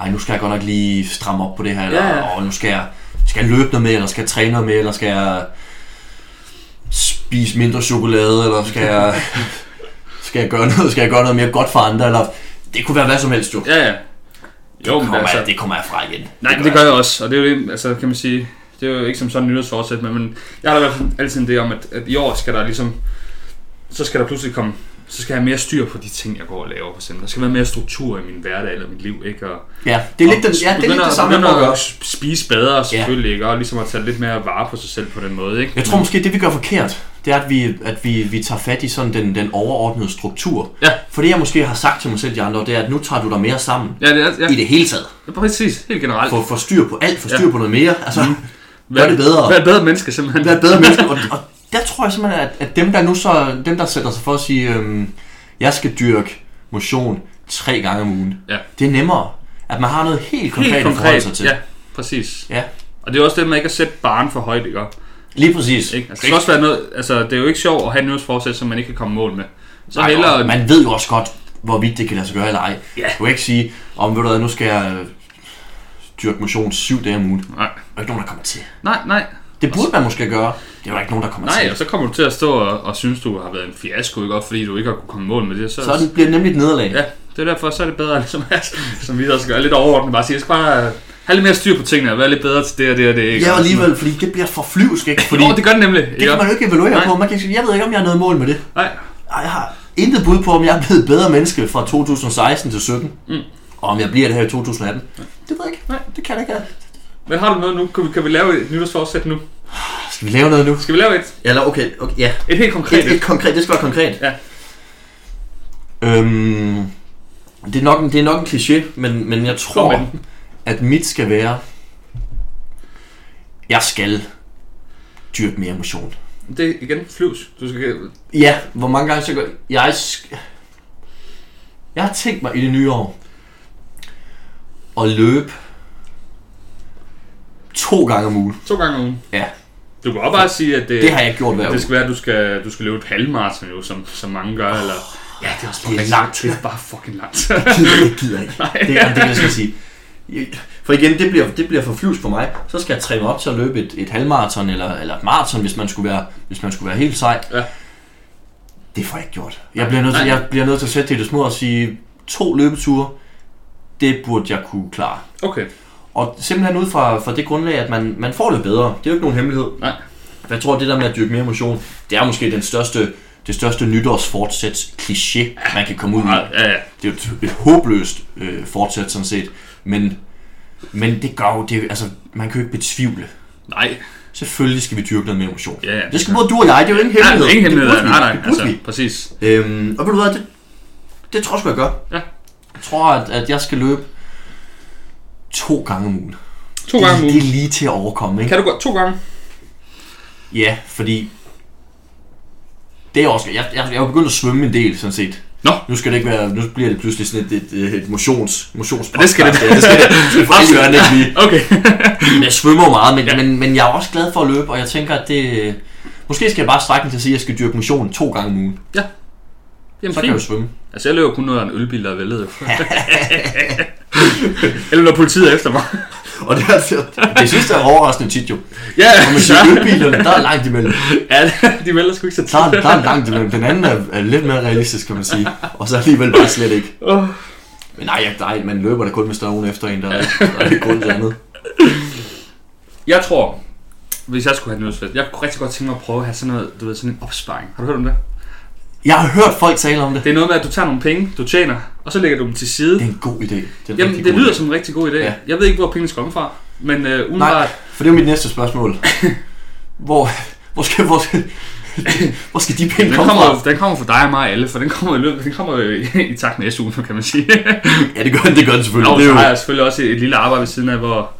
ej, nu skal jeg godt nok lige stramme op på det her, eller Ja, ja. "Åh, nu skal jeg, skal jeg løbe noget med, eller skal jeg træne noget med, eller skal jeg spise mindre chokolade, eller skal jeg, skal jeg, gøre, noget, skal jeg gøre noget mere godt for andre, eller det kunne være hvad som helst, jo. Ja, ja. Jo, men kommer altså, jeg, det kommer jeg fra igen. Nej, det, det gør jeg også, og det er jo det, altså kan man sige, det er jo ikke som sådan nytårsforsæt, men, men jeg har da i hvert fald altid en idé om, at, at i år skal der ligesom, så skal der pludselig komme, så skal jeg have mere styr på de ting, jeg går og laver, for eksempel. Der skal være mere struktur i min hverdag eller mit liv, ikke? Og, Ja, det er lidt, den, ja, det, er lidt det samme, jeg at spise bedre selvfølgelig, ikke? Og ligesom at tage lidt mere vare på sig selv på den måde, ikke? Jeg tror måske, det vi gør forkert, det er, at vi, at vi, vi tager fat i sådan den, den overordnede struktur. Ja. For det, jeg måske har sagt til mig selv de andre, det er, at nu tager du dig mere sammen. Ja, det er, ja, I det hele taget. ja præcis, helt generelt. Få, få styr på alt, få styr Ja. på noget mere. Altså, Vær- gør det bedre. Vær et bedre menneske, simpelthen. Vær et bedre menneske. Og, og der tror jeg simpelthen, at, at dem, der nu så, dem, der sætter sig for at sige, øhm, jeg skal dyrke motion tre gange om ugen. Ja. Det er nemmere, at man har noget helt konkret, Helt at forholde sig konkret, til. ja, præcis. Ja. Og det er også det med ikke at sætte barn for højt, ikke? Lige præcis. Ikke? Altså, det skal også være noget, altså, det er jo ikke sjovt at have et nyhedsforsæt, som man ikke kan komme mål med. Så Nej, hellere... og man ved jo også godt, hvorvidt det kan lade sig gøre eller ej. Ja. Du kan ikke sige, om ved du hvad, nu skal jeg øh, dyrke motion syv dage om ugen. Nej. Der er ikke nogen, der kommer til. Nej, nej. Det burde man måske gøre. Det er jo ikke nogen, der kommer Nej, til. og så kommer du til at stå og, og synes, du har været en fiasko, ikke? Også fordi du ikke har kunne komme mål med det. Så, Så det bliver nemlig et nederlag. Ja, det er derfor, så er det bedre, ligesom, som vi også gør, lidt overordnet, bare sige, jeg skal bare have lidt mere styr på tingene, og være lidt bedre til det og det og det. Ikke? Ja, alligevel, fordi det bliver for flyvsk, ikke? Fordi Fordi, det gør det nemlig. det kan man jo ikke evaluere Nej. på. Man kan ikke sige, jeg ved ikke, om jeg har noget mål med det. Nej, Ej, Jeg har intet bud på, om jeg er blevet et bedre menneske fra 2016 til 17. Mm. Og om jeg bliver det her i 2018. Det ved jeg ikke. Nej. Det kan jeg ikke men har du noget nu? Kan vi, kan vi lave et nytårsforsæt nu? Skal vi lave noget nu? Skal vi lave et? Eller okay, okay ja. Et helt konkret Et, et konkret, det skal være konkret. Ja. Øhm, det, er nok en, det er nok en kliché, men, men jeg tror. At mit skal være, jeg skal dyrke mere motion. Det er igen flyvs. Du skal... Ja, hvor mange gange så gør jeg... sk- Jeg har tænkt mig i det nye år at løbe to gange om ugen. To gange om ugen. Ja. Du kan også bare sige, at det, Det har jeg gjort hver det skal være, at du skal, du skal løbe et halvmarathon, jo, som, som mange gør. Eller... Ja, det er også det er fucking langt. Det er bare fucking langt. Det gider jeg det gider ikke. Det er det, jeg skal sige. For igen, det bliver, det bliver for flyvs for mig. Så skal jeg træne op til at løbe et, et halvmarathon eller, eller et maraton, hvis man skulle være, hvis man skulle være helt sej. Ja. Det får jeg ikke gjort. Jeg bliver, nødt til, jeg bliver nødt til at sætte det i det små og sige, to løbeture, det burde jeg kunne klare. Okay. Og simpelthen ud fra, fra det grundlag, at man, man får det bedre. Det er jo ikke nogen hemmelighed. Nej. For Jeg tror, det der med at dyrke mere motion, det er måske den største, det største nytårsfortsæt kliché, man kan komme ud i. Ja, ja, ja. Det er jo et, et håbløst øh, fortsæt sådan set. Men, men det gør jo, det, altså, man kan jo ikke betvivle. Nej. Selvfølgelig skal vi dyrke noget mere motion. Ja, ja. Det skal både du og jeg, det er jo ingen Nej, hemmelighed. ingen Det hemmelighed. Nej, nej. Det burde Altså, vi. præcis. Øhm, og ved du hvad, det, det tror jeg sgu, jeg gør. Ja. Jeg tror, at, at jeg skal løbe to gange om ugen. To gange om det, det er ugen. lige til at overkomme, ikke? Kan du godt to gange? Ja, fordi det er også, jeg, jeg, jeg er begyndt at svømme en del, sådan set. Nå. Nu skal det ikke være, nu bliver det pludselig sådan et, et, et, motions, motions Ja, det skal det. Ja, det skal det. Det skal det ikke lige. Okay. Jeg svømmer meget, men, Ja. ja. men, men jeg er også glad for at løbe, og jeg tænker, at det... Måske skal jeg bare strække til at sige, at jeg skal dyrke motion to gange om ugen. Jamen, Så kan jeg fint. svømme. Altså, jeg løber kun noget af en ølbil, der er væltet. jo. Eller når politiet er efter mig. Og det, er, det synes jeg er overraskende tit jo. Ja, Når man siger ølbilerne, der er langt imellem. ja, de vælter sgu ikke så tit. Der er, der er langt imellem. Den anden er, er lidt mere realistisk, kan man sige. Og så alligevel bare slet ikke. Åh. Men nej, jeg, nej, man løber da kun, er nogen efter en, der er, der er ikke grund til andet. Jeg tror, hvis jeg skulle have nyhedsfest, jeg kunne rigtig godt tænke mig at prøve at have sådan noget, du ved, sådan en opsparing. Har du hørt om det? Jeg har hørt folk tale om det. Det er noget med, at du tager nogle penge, du tjener, og så lægger du dem til side. Det er en god idé. Det er en Jamen, det lyder idé. som en rigtig god idé. Ja. Jeg ved ikke, hvor pengene skal komme fra, men uh, umiddelbart... For det er mit næste spørgsmål. Hvor, hvor, skal, hvor, skal, hvor skal de penge komme kommer, fra? den kommer fra dig og mig og alle, for den kommer, i løbet, den kommer jo i, i takt med SU'en, kan man sige. Ja, det gør den, det gør den selvfølgelig. Og så har jeg selvfølgelig også et, et lille arbejde ved siden af, hvor,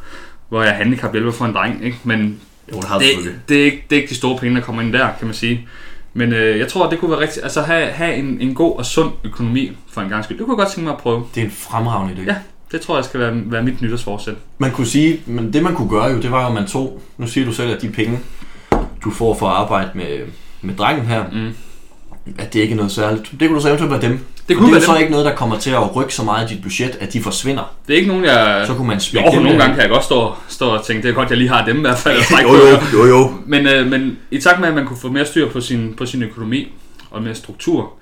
hvor jeg er handicaphjælper for en dreng, ikke? Men jo, det det, det, er ikke, det er ikke de store penge, der kommer ind der, kan man sige. Men øh, jeg tror, det kunne være rigtigt. Altså have, have en, en god og sund økonomi for en gang skyld. Det kunne jeg godt tænke mig at prøve. Det er en fremragende idé. Ja. Det tror jeg skal være, være mit nytårsforsæt. Man kunne sige, men det man kunne gøre jo, det var jo, at man tog, nu siger du selv, at de penge, du får for at arbejde med, med drengen her, Mm. At det ikke er noget særligt. Det kunne du så eventuelt være dem. Det kunne det er jo så dem. ikke noget, der kommer til at rykke så meget i dit budget, at de forsvinder. Det er ikke nogen, jeg... Så kunne man Jo, spække dem nogle med- gange kan jeg godt stå, stå og tænke, det er godt, jeg lige har dem i hvert fald. Jo, jo, jo, jo. Men, øh, men i takt med, at man kunne få mere styr på sin, på sin økonomi og mere struktur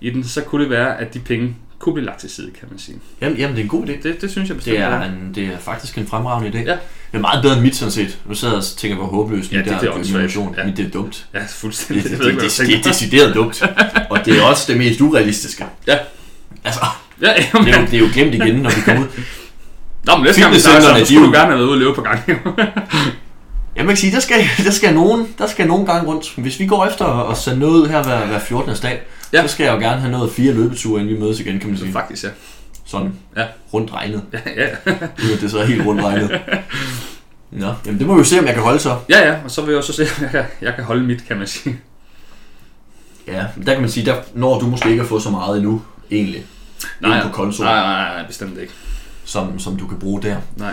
i den, så kunne det være, at de penge kunne blive lagt til side, kan man sige. Jamen, jamen, det er en god idé. Det, det synes jeg bestemt Det er. en, det er faktisk en fremragende idé. Ja. Det er meget bedre end mit, sådan set. Nu sidder jeg og tænker, hvor håbløst Ja, mit det- der det er motion. Ja. Mit, det er dumt. Ja, Det, fuldstændig. det, Jeg det, ikke, det, det, jeg det er decideret dumt. Og det er også det mest urealistiske. Ja. Altså, Ja, det jamen, er, jo, det er jo glemt igen, når vi kommer ud. Nå, men næste gang vi snakker så skulle du gerne have været ude og løbe på gang. Ja, man kan sige, der skal, der skal nogen, der skal nogen gange rundt. Hvis vi går efter at sende noget ud her hver, hver 14. dag, ja. så skal jeg jo gerne have noget fire løbeture, inden vi mødes igen, kan man sige. Faktisk, ja. Sådan Ja. rundt regnet. Ja, ja. Uden at det så er helt rundt regnet. Nå, jamen det må vi jo se, om jeg kan holde så. Ja, ja, og så vil jeg også se, om jeg kan, jeg kan holde mit, kan man sige. Ja, men der kan man sige, der når du måske ikke at få så meget endnu, egentlig. Nej, på konsolen, nej, nej, nej, bestemt ikke. som, som du kan bruge der. Nej.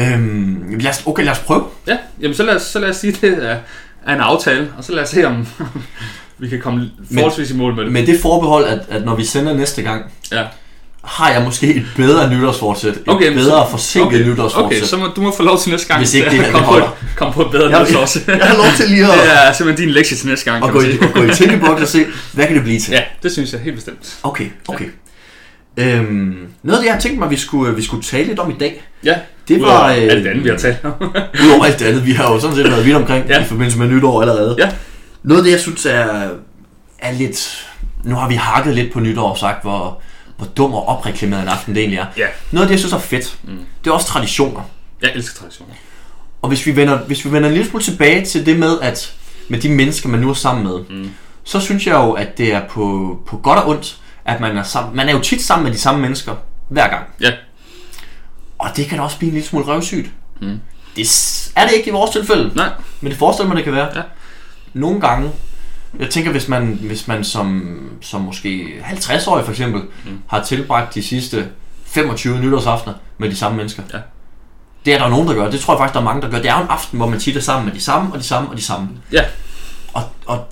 Øhm, lad os, okay, lad os prøve. Ja, jamen så lad os, så lad os sige, det er, er en aftale, og så lad os se, om vi kan komme forholdsvis i mål med det. Med det forbehold, at, at når vi sender næste gang, Ja. Har jeg måske et bedre nytårsfortsæt. Et Okay, bedre så- forsinket okay, nytårsfortsæt. Okay, så må, du må få lov til næste gang. Hvis ikke det her, kom, det på, kom på et bedre jeg, nytårsforsæt. jeg, jeg har lov til lige at, Det er simpelthen din lektie til næste gang, kan gå, i, at gå i tænkeboks og se, hvad kan det blive til. Ja, det synes jeg helt bestemt. Okay, okay. Øhm, noget af det, jeg har tænkt mig, vi skulle, vi skulle tale lidt om i dag, Ja, det var... øh, alt det andet, vi har talt om. Udover alt det andet, vi har jo sådan set været vidt omkring Ja. i forbindelse med nytår allerede. Ja. Noget af det, jeg synes er, er lidt... Nu har vi hakket lidt på nytår og sagt, hvor, hvor dum og opreklameret en aften det egentlig er. Ja. Noget af det, jeg synes er fedt, Mm. det er også traditioner. Jeg elsker traditioner. Og hvis vi vender, hvis vi vender en lille smule tilbage til det med, at med de mennesker, man nu er sammen med, Mm. så synes jeg jo, at det er på, på godt og ondt, at man er, sammen, man er jo tit sammen med de samme mennesker hver gang. Ja. Og det kan da også blive en lille smule røvsygt. Mm. Det er det ikke i vores tilfælde, Nej, men det forestiller man, det kan være. Ja. Nogle gange, jeg tænker, hvis man, hvis man som, som måske 50-årig for eksempel, Mm. har tilbragt de sidste 25 nytårsaftener med de samme mennesker. Ja. Det er der nogen, der gør. Det tror jeg faktisk, der er mange, der gør. Det er jo en aften, hvor man tit er sammen med de samme, og de samme, og de samme. Ja. Og, og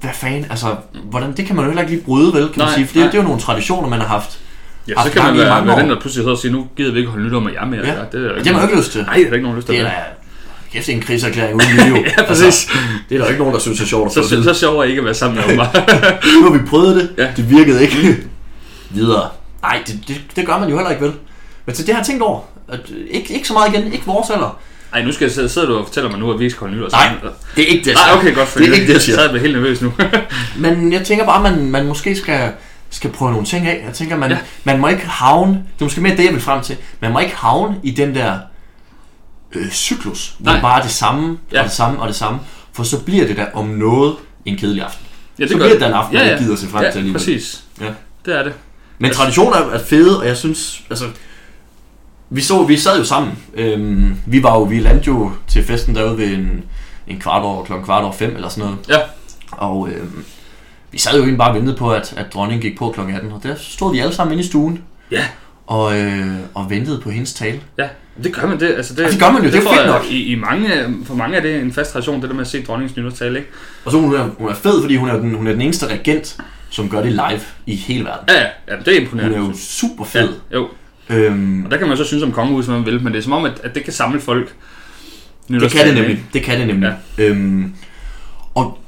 hvad fanden, altså, hvordan, det kan man jo heller ikke lige bryde, vel, kan Nej, man sige. For det, nej. det er jo nogle traditioner, man har haft. ja, så kan man være, være den, der pludselig hedder og sige, nu gider vi ikke holde nytår med jer mere. Ja. Det, er Og det har man jo ikke lyst til. Nej, det er ikke nogen lyst til. Det er kæft, det er en krigserklæring uden video. Ja, præcis. Altså, det er der ikke nogen, der synes er sjovt at få Så, at så, så sjovere ikke at være sammen med mig. Nu har vi prøvet det. Ja. Det virkede ikke. Videre. Nej, det, det, det, gør man jo heller ikke, vel? Men til det har jeg tænkt over. At, øh, ikke, ikke så meget igen. Ikke vores alder. Ej, nu skal jeg sidde, sidder du og fortæller mig nu, at vi ikke skal holde nytår Nej, sammen. det er ikke det, jeg Nej, okay, godt. For Det er ikke det, jeg siger. Så er jeg helt nervøs nu. Men jeg tænker bare, at man, man måske skal, skal prøve nogle ting af. Jeg tænker, man, ja. man må ikke havne... Det er måske mere det, jeg vil frem til. Man må ikke havne i den der øh, cyklus, hvor Nej. det bare det samme, Ja. og det samme, og det samme. For så bliver det der om noget en kedelig aften. Ja, så bliver det der en aften, ja, man ja. ikke gider se frem ja, til alligevel. præcis. Ja. Det er det. Men traditioner er er fede, og jeg synes, altså... Vi, så, vi sad jo sammen. Øhm, vi var jo, vi landte jo til festen derude ved en, en kvart over, klokken kvart over fem eller sådan noget. Ja. Og øhm, vi sad jo egentlig bare og ventede på, at, at dronningen gik på klokken 18, og der stod vi alle sammen inde i stuen. Ja. Og, øh, og ventede på hendes tale. Ja, det gør man det. Altså, det, Ja, det gør man jo. Det er jo tror fedt nok. I, i mange, for mange er det en fast tradition, det der med at se dronningens nytårstale, ikke? Og så hun er hun er fed, fordi hun er, den, hun er den eneste regent, som gør det live i hele verden. Ja, ja, ja det er Hun imponerende. er jo super ja, fed. jo. Øhm, Og der kan man så synes om kongehuset, man vil, men det er som om, at, at det kan samle folk. Det kan det nemlig. ikke? Det kan det nemlig. Ja. Øhm, og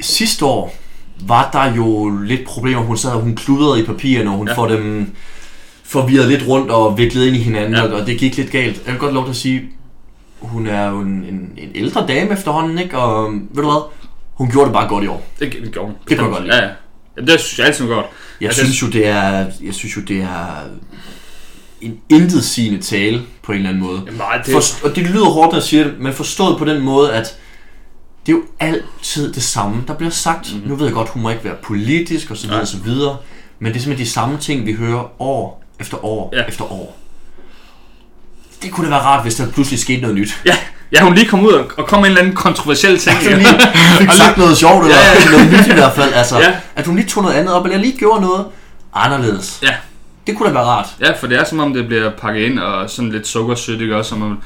sidste år var der jo lidt problemer. Hun sad hun kludrede i papirerne, og hun Ja. ja. får dem forvirret lidt rundt og viklet ind i hinanden, Ja. ja. og det gik lidt galt. Jeg vil godt lov til at sige, hun er jo en, en, en ældre dame efterhånden, ikke? Og ved du hvad? Hun gjorde det bare godt i år. Det, det gjorde hun. Det kunne jeg godt lide. Ja, ja. ja. det synes jeg altid godt. Jeg Altså, synes jo, det er, jeg synes jo, det er en intetsigende tale på en eller anden måde. Jamen, nej, det, For, og det lyder hårdt, når jeg siger det, men forstået på den måde, at det er jo altid det samme, der bliver sagt. Mhm. Mm-hmm. Nu ved jeg godt, hun må ikke være politisk og så videre Nej. og så videre, men det er simpelthen de samme ting, vi hører år efter år Ja. ja. efter år. Det kunne da være rart, hvis der pludselig skete noget nyt. ja, ja, hun lige kom ud og, og kom med en eller anden kontroversiel ting. At hun lige fik Og sagt noget sjovt, eller Ja, ja. noget nyt i hvert fald. Altså, Ja. At hun lige tog noget andet op, eller lige gjorde noget anderledes. Ja. Det kunne da være rart. Ja, for det er som om, det bliver pakket ind og sådan lidt sukkersødt, ikke også? Som om,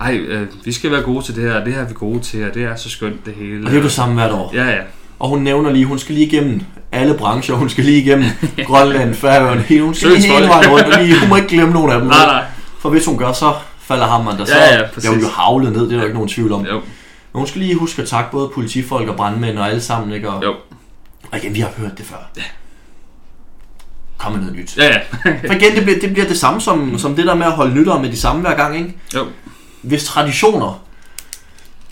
ej, øh, vi skal være gode til det her, det her er vi gode til, og det er så skønt det hele. Og det er jo det samme hvert år. Ja, ja. Og hun nævner lige, hun skal lige igennem alle brancher. Hun skal lige igennem Grønland, Færøerne, hele, hun skal lige hele vejen rundt. Og lige, hun må ikke glemme nogen af dem. Nej, nej. For hvis hun gør, så falder hammeren der. Så Ja, ja, bliver præcis. hun jo havlet ned, det er der ikke nogen tvivl om. Jo, Men hun skal lige huske at takke både politifolk og brandmænd og alle sammen. Ikke? Og, jo. og igen, vi har hørt det før. Kom med noget nyt. Ja, ja. For igen, det bliver, det bliver det samme som, som det der med at holde nytår med de samme hver gang. Ikke? Jo. Hvis traditioner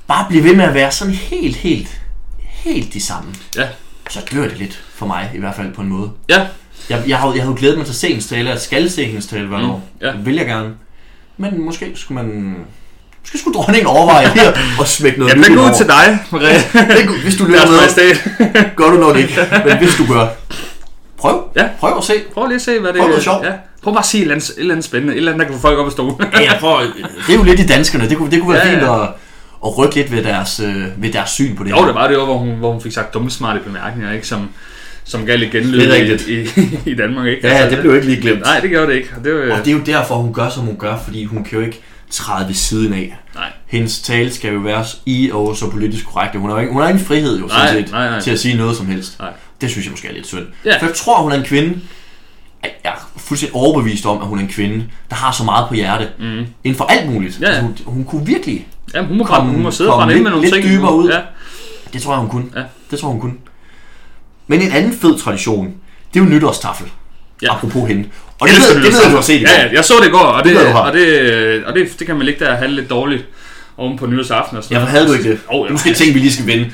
bare bliver ved med at være sådan helt, helt, helt de samme, Ja. så dør det lidt for mig, i hvert fald på en måde. Ja. Jeg, jeg, har, jeg har jo glædet mig til at se hendes og jeg skal se hendes tale hvert Mm, år. ja. Det vil jeg gerne. Men måske skulle man... Måske skulle dronningen overveje at, at smække noget Ja, nyt ud over. til dig, Maria. Det Hvis du lytter med, gør du nok ikke. Men hvis du gør, prøv. Ja. Prøv at se. Prøv lige at se, hvad det Prøv noget sjovt. Ja. Prøv bare at sige et eller, andet, et eller andet spændende. Et eller andet, der kan få folk op at stå. Ja, prøver, det er jo lidt i danskerne. Det kunne, det kunne være Ja, ja, ja. fint at, at rykke lidt ved deres, øh, ved deres syn på det Jo, her. det var det jo, hvor hun, hvor hun fik sagt dumme, smarte bemærkninger, ikke? Som, som gav lidt genlyd er i, i, i, Danmark, ikke? Ja, det blev ikke lige glemt. Nej, det gjorde det ikke. Og det, var, Og det er jo derfor, hun gør, som hun gør, fordi hun kan jo ikke træde ved siden af. Nej. Hendes tale skal jo være i og så politisk korrekt. Hun har jo ikke, hun har ingen frihed jo, sådan Nej, set, nej, nej. til at sige noget som helst. Nej. Det synes jeg måske er lidt synd. Ja. For jeg tror, hun er en kvinde. Jeg fuldstændig overbevist om, at hun er en kvinde, der har så meget på hjerte. Mm. Inden for alt muligt. Ja, ja. Altså, hun, hun kunne virkelig, Ja, hun må, Kom- hun må sidde fra lidt- med nogle lidt ting. dybere ud. Ja. det tror jeg, hun kunne. Ja. Det tror jeg, hun kunne. Men en anden fed tradition, det er jo nytårstaffel. Ja. Apropos hende. Og det, ved, det ved jeg, du har set i går. Ja, ja, jeg så det i går, og det, Det og det, og det, det kan man ligge der og have lidt dårligt oven på nytårsaften og sådan Ja, for havde du ikke det? Oh, Det er måske ting, vi lige skal vinde.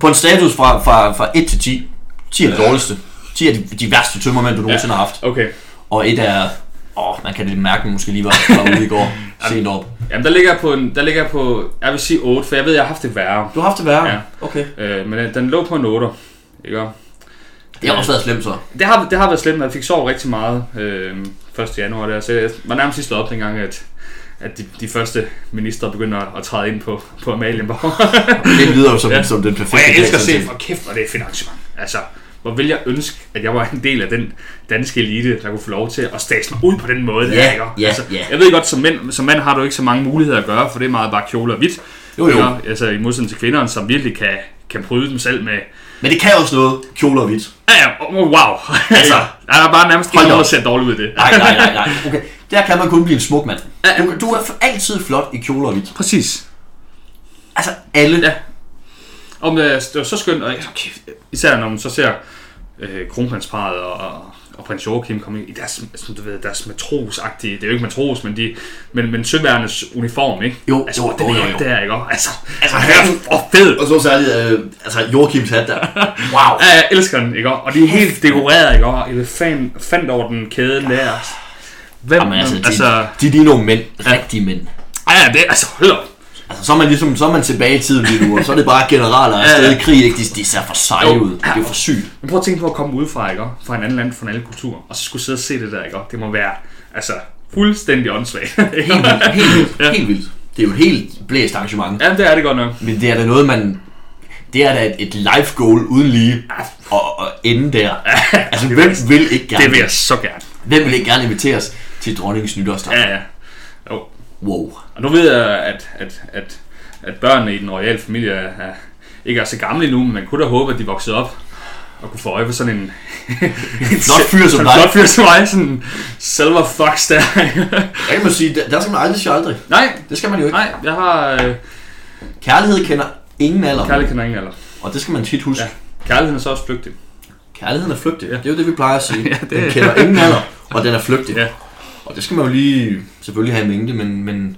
På en status fra, fra, fra 1 til 10. 10 er det dårligste. 10 er de, de værste tømmermænd, du nogensinde har haft. Okay. Og et er... Åh, man kan det mærke, at man måske lige var, var ude i går. Sent op. Jamen, der ligger jeg på, en, der ligger jeg på, jeg vil sige 8, for jeg ved, jeg har haft det værre. Du har haft det værre? Ja. Okay. Øh, men den, den lå på en 8, ikke? Det har også været slemt så. Det har, det har været slemt, jeg fik sovet rigtig meget øh, 1. januar der, så jeg var nærmest lige slået op dengang, at, at de, de første minister begynder at, at træde ind på, på Amalienborg. Det lyder jo som, Ja. som den Og perfekte jeg dag, elsker at se, for kæft, hvor det er et fedt arrangement. Altså, hvor vil jeg ønske, at jeg var en del af den danske elite, der kunne få lov til at stase mig ud på den måde. Ja, der, ikke? ja, altså, ja. Jeg ved godt, som mand, som mand har du ikke så mange muligheder at gøre, for det er meget bare kjole og hvidt. Jo, jo. Ikke? Altså, i modsætning til kvinderne, som virkelig kan, kan bryde dem selv med... Men det kan også noget, kjoler og hvidt. Ja, ja, oh, wow. Altså, der er bare nærmest ikke noget, ser dårligt ud i det. Nej, nej, nej, nej. Okay. Der kan man kun blive en smuk mand. Du, du er altid flot i kjoler og hvidt. Præcis. Altså alle. Ja. Om det, det var så skønt, og jeg- okay, især når man så ser øh, kronprinsparet og, og, og prins Joachim komme i deres, sådan, du ved, deres matrosagtige, det er jo ikke matros, men, de, men, men søværnes uniform, ikke? Jo, altså, jo, den jo, er jo, jo. der, ikke? Altså, Altså, altså han- er fed. Og så særligt, øh, altså Joachims hat der. Wow. Ja, jeg elsker den, ikke? Og de er helt dekoreret, ikke? Og elefant, fandt over den kæden der. Hvem, Jamen, altså, de, altså, de, de er nogle mænd. Rigtige mænd. ja, det, altså, hold op. Altså, så er man ligesom, så er man tilbage i tiden lige nu, og så er det bare generaler stadig i krig, ikke? De, de ser for seje ud. Det er jo for sygt. Men prøv at tænke på at komme udefra, ikke? Fra en anden land, fra en anden kultur, og så skulle sidde og se det der, ikke? Det må være, altså, fuldstændig åndssvagt. Helt vildt. Helt vildt. Ja. Helt vildt. Det er jo et helt blæst arrangement. ja, det er det godt nok. Men det er da noget, man... Det er da et, et life goal uden lige at, at ende der. Altså, hvem vil ikke gerne, Det vil jeg så gerne. hvem vil ikke gerne inviteres til dronningens nytårsdag? Ja, ja. Jo. Wow. Og nu ved jeg, at, at, at, at børnene i den royale familie er, er, ikke er så gamle endnu, men man kunne da håbe, at de voksede op og kunne få øje på sådan en... en Flot fyr som dig. Flot fyr som mig, sådan en silver fox der. Der kan sige, der, der skal man aldrig sige aldrig. nej, Det skal man jo ikke. nej, jeg har... Øh, Kærlighed kender ingen alder. kærlighed kender ingen alder. Og det skal man tit huske. Ja. Kærligheden er så også flygtig. Kærligheden er flygtig. Ja. Det er jo det, vi plejer at sige. Ja, det- Den kender ingen alder, og den er flygtig. Ja. Og det skal man jo lige selvfølgelig have i mængde, men, men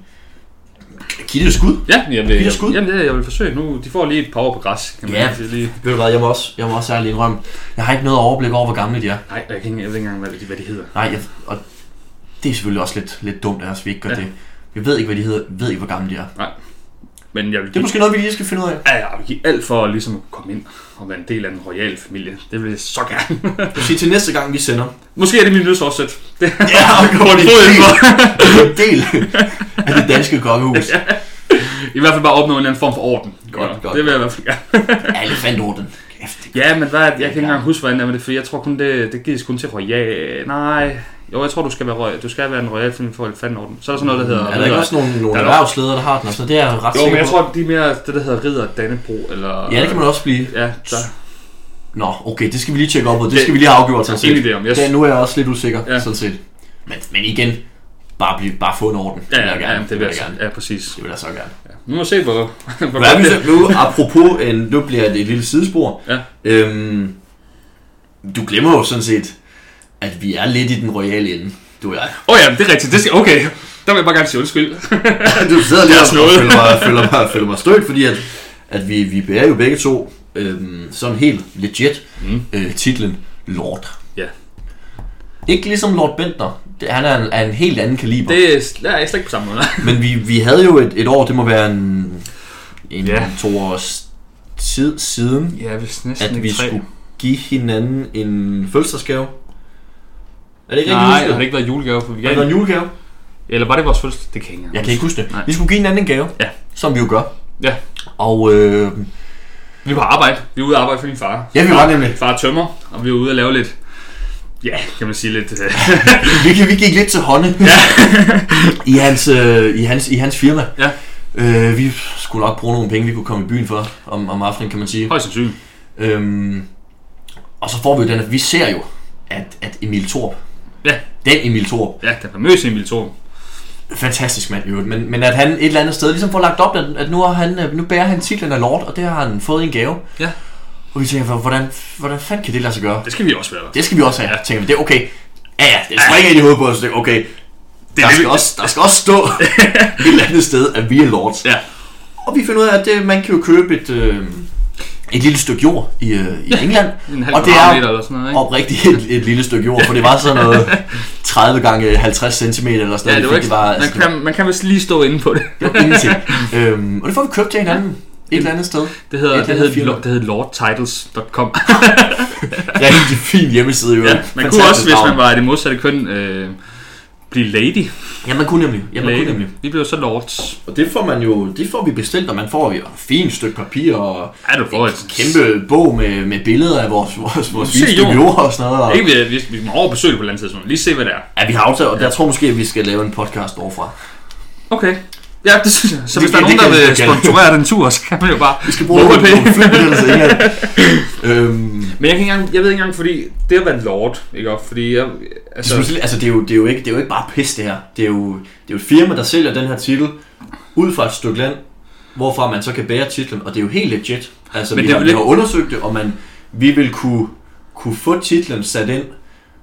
giv det et skud. Ja, jeg vil, Giv det jeg, skud. jamen, det, jeg vil forsøge nu. De får lige et par år på græs, kan man Ja. sige lige. Ved du hvad, jeg må også, jeg må også ærligt indrømme, jeg har ikke noget overblik over, hvor gamle de er. Nej, jeg, kan ikke, jeg ved ikke engang, hvad de, hvad de hedder. Nej, jeg, og det er selvfølgelig også lidt, lidt dumt af os, vi ikke gør Ja. det. Vi ved ikke, hvad de hedder, ved ikke, hvor gamle de er. Men jeg vil Det er måske noget, vi lige skal finde ud af. Ja, jeg vil give alt for ligesom at komme ind og være en del af den royale familie. Det vil jeg så gerne. Sige til næste gang, vi sender. Måske er det min nyhedsforsæt. Det Ja, og Hvor de fod indenfor. en del af det danske kongehus. I hvert fald bare opnå en eller anden form for orden. Godt, Ja, godt, Det vil jeg i hvert fald gerne. Elefantorden. Ja, men hvad, jeg kan ikke engang huske, hvordan det er med det, for jeg tror kun, det, det gives kun til royal... Nej, jo, jeg tror, du skal være, du skal være en royal familie for elefantorden. Så er der sådan noget, der hedder... Er der ikke også nogle, nogle Der er der- erhvervsledere, der har den? Altså, det er jeg ret Jo, men jeg tror, de er mere det, der hedder ridder Dannebro, eller... Ja, det kan man også blive. Ja, der, Nå, okay, det skal vi lige tjekke op på. Det Det- skal vi lige have afgjort sådan set. idé om. Jeg, Ja, nu er jeg også lidt usikker, Ja. ja. sådan set. Men, men igen, bare, blive, bare få en orden. ja, vil ja, jeg ja, gerne. det vil jeg gerne. Ja, præcis. Det vil jeg så gerne. Ja. Nu må se, hvor, hvor Hvad er det så, nu, apropos, en, nu bliver det et lille sidespor. Ja. Øhm, du glemmer jo sådan set, at vi er lidt i den royale ende, du og jeg. Åh oh, ja, det er rigtigt. Det skal, okay, der vil jeg bare gerne sige undskyld. du sidder lige Jeg og, føler mig, føler mig, føler mig stødt, fordi at, at vi, vi bærer jo begge to øhm, sådan helt legit Mm. øh, titlen Lord. Ja. Ikke ligesom Lord Bentner. Det, han er en, er en helt anden kaliber. Det er, det er jeg slet ikke på samme måde. Men vi, vi havde jo et, et år, det må være en, en ja. to års tid siden, Ja, hvis at vi skulle give hinanden en fødselsdagsgave. Er det ikke Nej, har det ikke været julegave? For vi Har det gav været en julegave? Eller var det vores fødselsdag? Det kan jeg ikke Jeg kan ikke huske det. Nej. Vi skulle give hinanden en gave, Ja. som vi jo gør. Ja. Og øh, Vi var på arbejde. Vi var ude at arbejde for din far. ja, vi var nemlig. Far er tømmer, og vi var ude at lave lidt... Ja, kan man sige lidt... øh, Vi, gik- vi gik lidt til hånde i, hans, øh, i, hans, i hans firma. Ja. Øh, vi skulle nok bruge nogle penge, vi kunne komme i byen for om, om aftenen, kan man sige. Højst sandsynligt. Øhm, og så får vi jo den, at vi ser jo, at, at Emil Torp, Ja. Den Emil Thor. Ja, den famøse Emil Thor. Fantastisk mand i øvrigt. Men, men at han et eller andet sted ligesom får lagt op, at, at nu, har han, øh, nu bærer han titlen af Lord, og det har han fået i en gave. Ja. Og vi tænker, hvordan, hvordan fanden kan det lade sig gøre? Det skal vi også være. Det skal vi også have. Ja. Ja. Tænker vi, det er okay. Ja, ja, det springer ind i hovedet på os. Det okay. Det Der er det, skal, vi- også, der skal også stå et eller andet sted, at vi er lords. Ja. Og vi finder ud af, at det, man kan jo købe et, øh, et lille stykke jord i, øh, i England. En halv og det er eller sådan noget, ikke? oprigtigt et, et lille stykke jord, for det var sådan noget 30 gange 50 cm eller sådan Ja, noget. det var ikke, var, man, kan, man kan vist lige stå inde på det. det var ingenting. øhm, og det får vi købt til hinanden et eller andet sted. Det hedder, Et det hedder, firma. det hedder lordtitles.com. Rigtig fin hjemmeside. Jo. ja, man kunne også, hvis man var det modsatte køn, øh, blive lady. Ja, man kunne nemlig. Ja, man kunne lady. nemlig. Vi blev så lords. Og det får man jo, det får vi bestilt, og man får et fint stykke papir og Ja, du får et kæmpe bog med, med billeder af vores, vores, vores Se jord og sådan noget. Og, Ikke, vi, vi, vi må over besøge på et eller andet tidspunkt. Lige se, hvad det er. ja, vi har aftalt, og der tror måske, at vi skal lave en podcast overfra. Okay. Ja, det synes jeg. Så Det hvis der er nogen, det der vil det sponsorere den tur, så kan man jo bare... Vi skal bruge nogle, det? England. øhm, Men jeg, kan ikke engang, jeg ved ikke engang, fordi det at være lord, ikke også? Fordi jeg, altså, altså, altså det, er jo, det, er jo ikke, det er jo ikke bare pis det her. Det er, jo, det er jo et firma, der sælger den her titel ud fra et stykke land, hvorfra man så kan bære titlen, og det er jo helt legit. Altså, Men vi, det er har, vi har undersøgt det, og man, vi vil kunne, kunne få titlen sat ind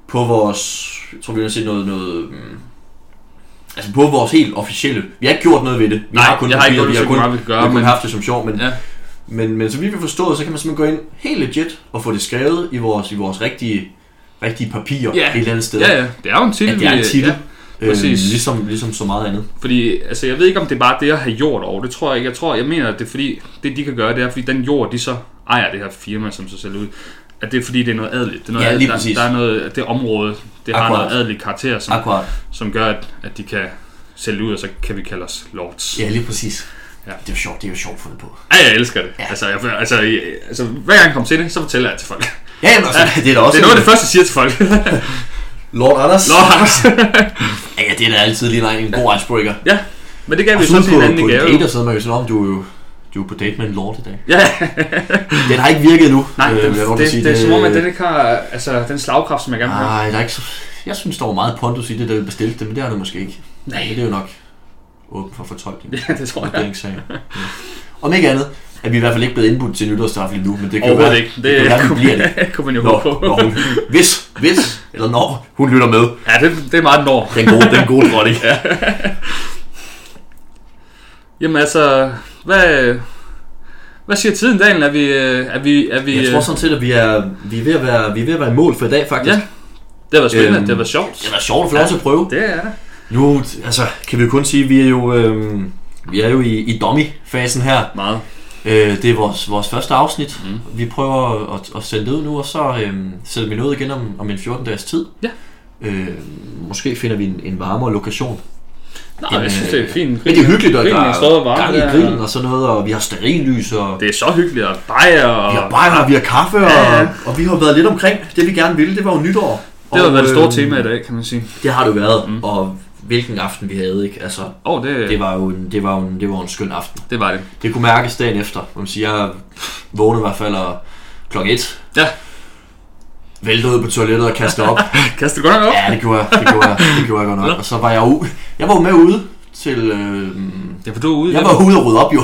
på vores, jeg tror vi har set noget, noget mm, altså på vores helt officielle, vi har ikke gjort noget ved det, vi Nej, har kun jeg har ikke papiret, vi har kun, meget vi gøre, vi har kun men- haft det som sjov, men, ja. men, men så vi vil forstå, så kan man simpelthen gå ind helt legit og få det skrevet i vores, i vores rigtige, rigtige papirer Ja. et eller andet sted. ja, ja, det er jo en titel. At det er en titel. Ja, Øhm, Præcis. ligesom, ligesom så meget andet. fordi, altså, jeg ved ikke, om det er bare det at have jord over. Det tror jeg ikke. Jeg tror, jeg mener, at det er fordi, det de kan gøre, det er, fordi den jord, de så ejer det her firma, som så sælger ud, at det er fordi, det er noget adeligt. Det er noget Ja, adeligt. der, præcis. der, er noget, det område, det har Akkurat. noget adeligt karakter, som, Akkurat. som gør, at, at de kan sælge ud, og så kan vi kalde os lords. Ja, lige præcis. Ja. Det er jo sjovt, det er jo sjovt fundet på. Ja, jeg elsker det. Ja. Ja. Altså, jeg, altså, jeg, altså, hver gang jeg kommer til det, så fortæller jeg det til folk. Ja, jamen, altså, det er da også Det er noget af det første, jeg siger til folk. Lord Anders. Lord Anders. Ja, ja, det er da altid lige en god icebreaker. ja, men det gav vi Og jo sådan sådan på, en anden på i en gave. date og sådan, man sige, om du er jo du er på date med en lord i dag. Ja, Den har ikke virket endnu. nej, øh, det, det, sige. det, er som om, at den ikke har altså, den slagkraft, som jeg gerne vil have. Nej, der er ikke så... Jeg synes, der var meget pondus i det, der bestilte det, men det er det måske ikke. Nej. Men det er jo nok åben for fortolkning. Ja, det tror jeg. Vurderingssag. Ja. Om ikke andet, er vi i hvert fald ikke blevet indbudt til nytårstræf lige nu, men det kan jo være, ikke. Det, det kan være, kunne, bliver det. kunne man jo håbe på. når hun, hvis, hvis, eller når hun lytter med. Ja, det, det er meget når. Den gode, den gode dronning. Ja. Jamen altså, hvad, hvad siger tiden, Daniel? Er vi... øh, Er vi, er vi Jeg tror øh, sådan set, at vi er, vi er, ved, at være, vi er ved at være i mål for i dag, faktisk. Ja, det været spændende, Øhm, det været sjovt. Det var sjovt at få lov til at prøve. Det er det. Nu, altså, kan vi jo kun sige, at vi er jo, øhm, vi er jo i, i dummy-fasen her. Meget. Øh, det er vores, vores første afsnit. Mm. Vi prøver at, at sende det ud nu, og så øhm, sætter vi noget igen om, om en 14-dages tid. Ja. Øh, måske finder vi en, en varmere lokation. Nej, jeg synes, det er fint. Men det er hyggeligt, og der er stadig er varm gang i grillen og sådan noget, og vi har stearinlys, og Det er så hyggeligt, og bajer, og... vi har bajer, vi har kaffe, og, Ja, ja. og vi har været lidt omkring det, vi gerne ville. Det var jo nytår. Det har Og, været det store øhm, tema i dag, kan man sige. Det har det jo været, Mm. og hvilken aften vi havde, ikke? Altså, oh, det, det var jo en, det var jo en, det var en skøn aften. det var det. Det kunne mærkes dagen efter. Man kan sige, jeg vågnede i hvert fald og klokken et. Ja. Væltede ud på toilettet og kastede op. Kaster du godt nok op? ja, det gjorde jeg. Det gjorde jeg, det gjorde jeg godt nok. Og så var jeg ude. Jeg var jo med ude til... Øh, Ja, for du er ude. jeg var ude og rydde op jo.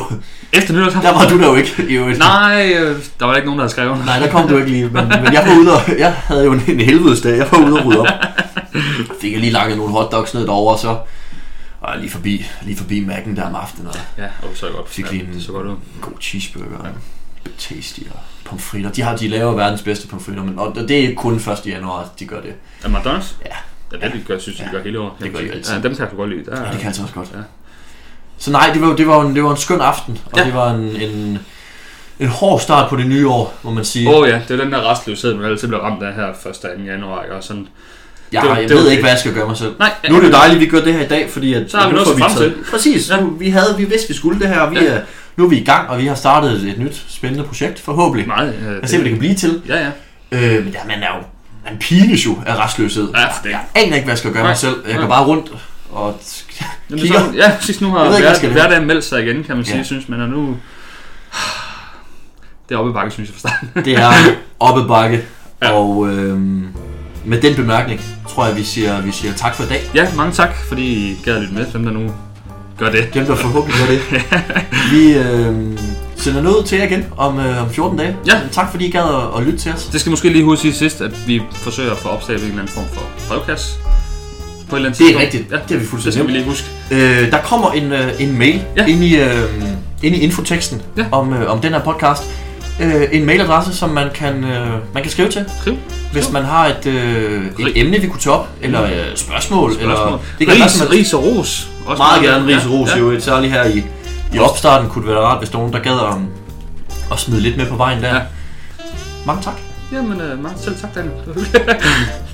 Efter nytårsaften? Der var du der jo ikke. Jo. Nej, øh, der var ikke nogen, der havde skrevet. Nej, der kom du ikke lige. Men, men jeg var ude og... Jeg havde jo en, en helvedes dag. Jeg var ude og rydde op. Fik jeg lige langet nogle hotdogs ned derovre, og så... Og lige forbi, lige forbi Mac'en der om aftenen, og Ja, og så godt. Fik ja, lige en- det så godt ud. god cheeseburger, ja. tasty og pomfritter. De har de laver verdens bedste pomfritter, men og det er ikke kun 1. januar, de gør det. Er McDonald's? Ja. Ja, det de gør, synes jeg, de Ja. gør hele året. Det gør de altid. Ja, dem kan jeg godt lide. Der, Ja, det kan altså også godt. Ja. Så nej, det var, det var, en, det var en skøn aften, og Ja. det var en, en, en hård start på det nye år, må man sige. Åh oh, ja, det er den der restløshed, man altid bliver ramt af her 1. og 2. januar. Ikke? Og sådan. jeg, det var- jeg det var ved det. ikke, hvad jeg skal gøre mig selv. Nej, Nu er det jo dejligt, at vi gør det her i dag, fordi at, Så har vi noget at frem taget- Præcis, Ja. nu, vi, havde, vi vidste, vi skulle det her, og vi Ja. er, nu er vi i gang, og vi har startet et nyt spændende projekt, forhåbentlig. Meget. Øh, Lad os se, hvad det kan blive til. Ja, ja. Øh, men ja, man er jo man pines jo af restløshed. Ja, det. Jeg aner ikke, hvad jeg skal gøre Nej. mig selv. Jeg går bare rundt og Jamen, kigger. så, ja, sidst nu har Jeg ikke, hver, skal hverdagen meldt sig igen, kan man sige, Ja. synes man. Og nu... Det er oppe bakke, synes jeg, for starten. Det er op ad bakke, Ja. og øhm, med den bemærkning, tror jeg, vi siger, vi siger tak for i dag. Ja, mange tak, fordi I gad lytte med, dem der nu gør det. Dem, der forhåbentlig gør det. Vi øh, sender noget til jer igen om, øh, om 14 dage. Ja. Tak fordi I gad at, at lytte til os. Det skal måske lige huske sige sidst, at vi forsøger at få opstablet en eller anden form for brevkasse. På et eller andet Det er tidspunkt. rigtigt. Ja, Det har vi det fuldstændig skal vi lige huske. Øh, der kommer en, øh, en mail Ja. ind, i, øh, ind i infoteksten Ja. om, øh, om den her podcast. Øh, en mailadresse, som man kan, øh, man kan skrive til, Skriv. Hvis man har et, øh, et emne, vi kunne tage op, eller øh, spørgsmål. Eller, Spørgsmål. det kan ris, være, ris og ros. Også meget gerne ris og ros, ja, jo. Særligt her i, i opstarten kunne det være rart, hvis der nogen, der gad at, at smide lidt med på vejen der. Ja. Mange tak. Jamen, øh, mange selv tak, Daniel.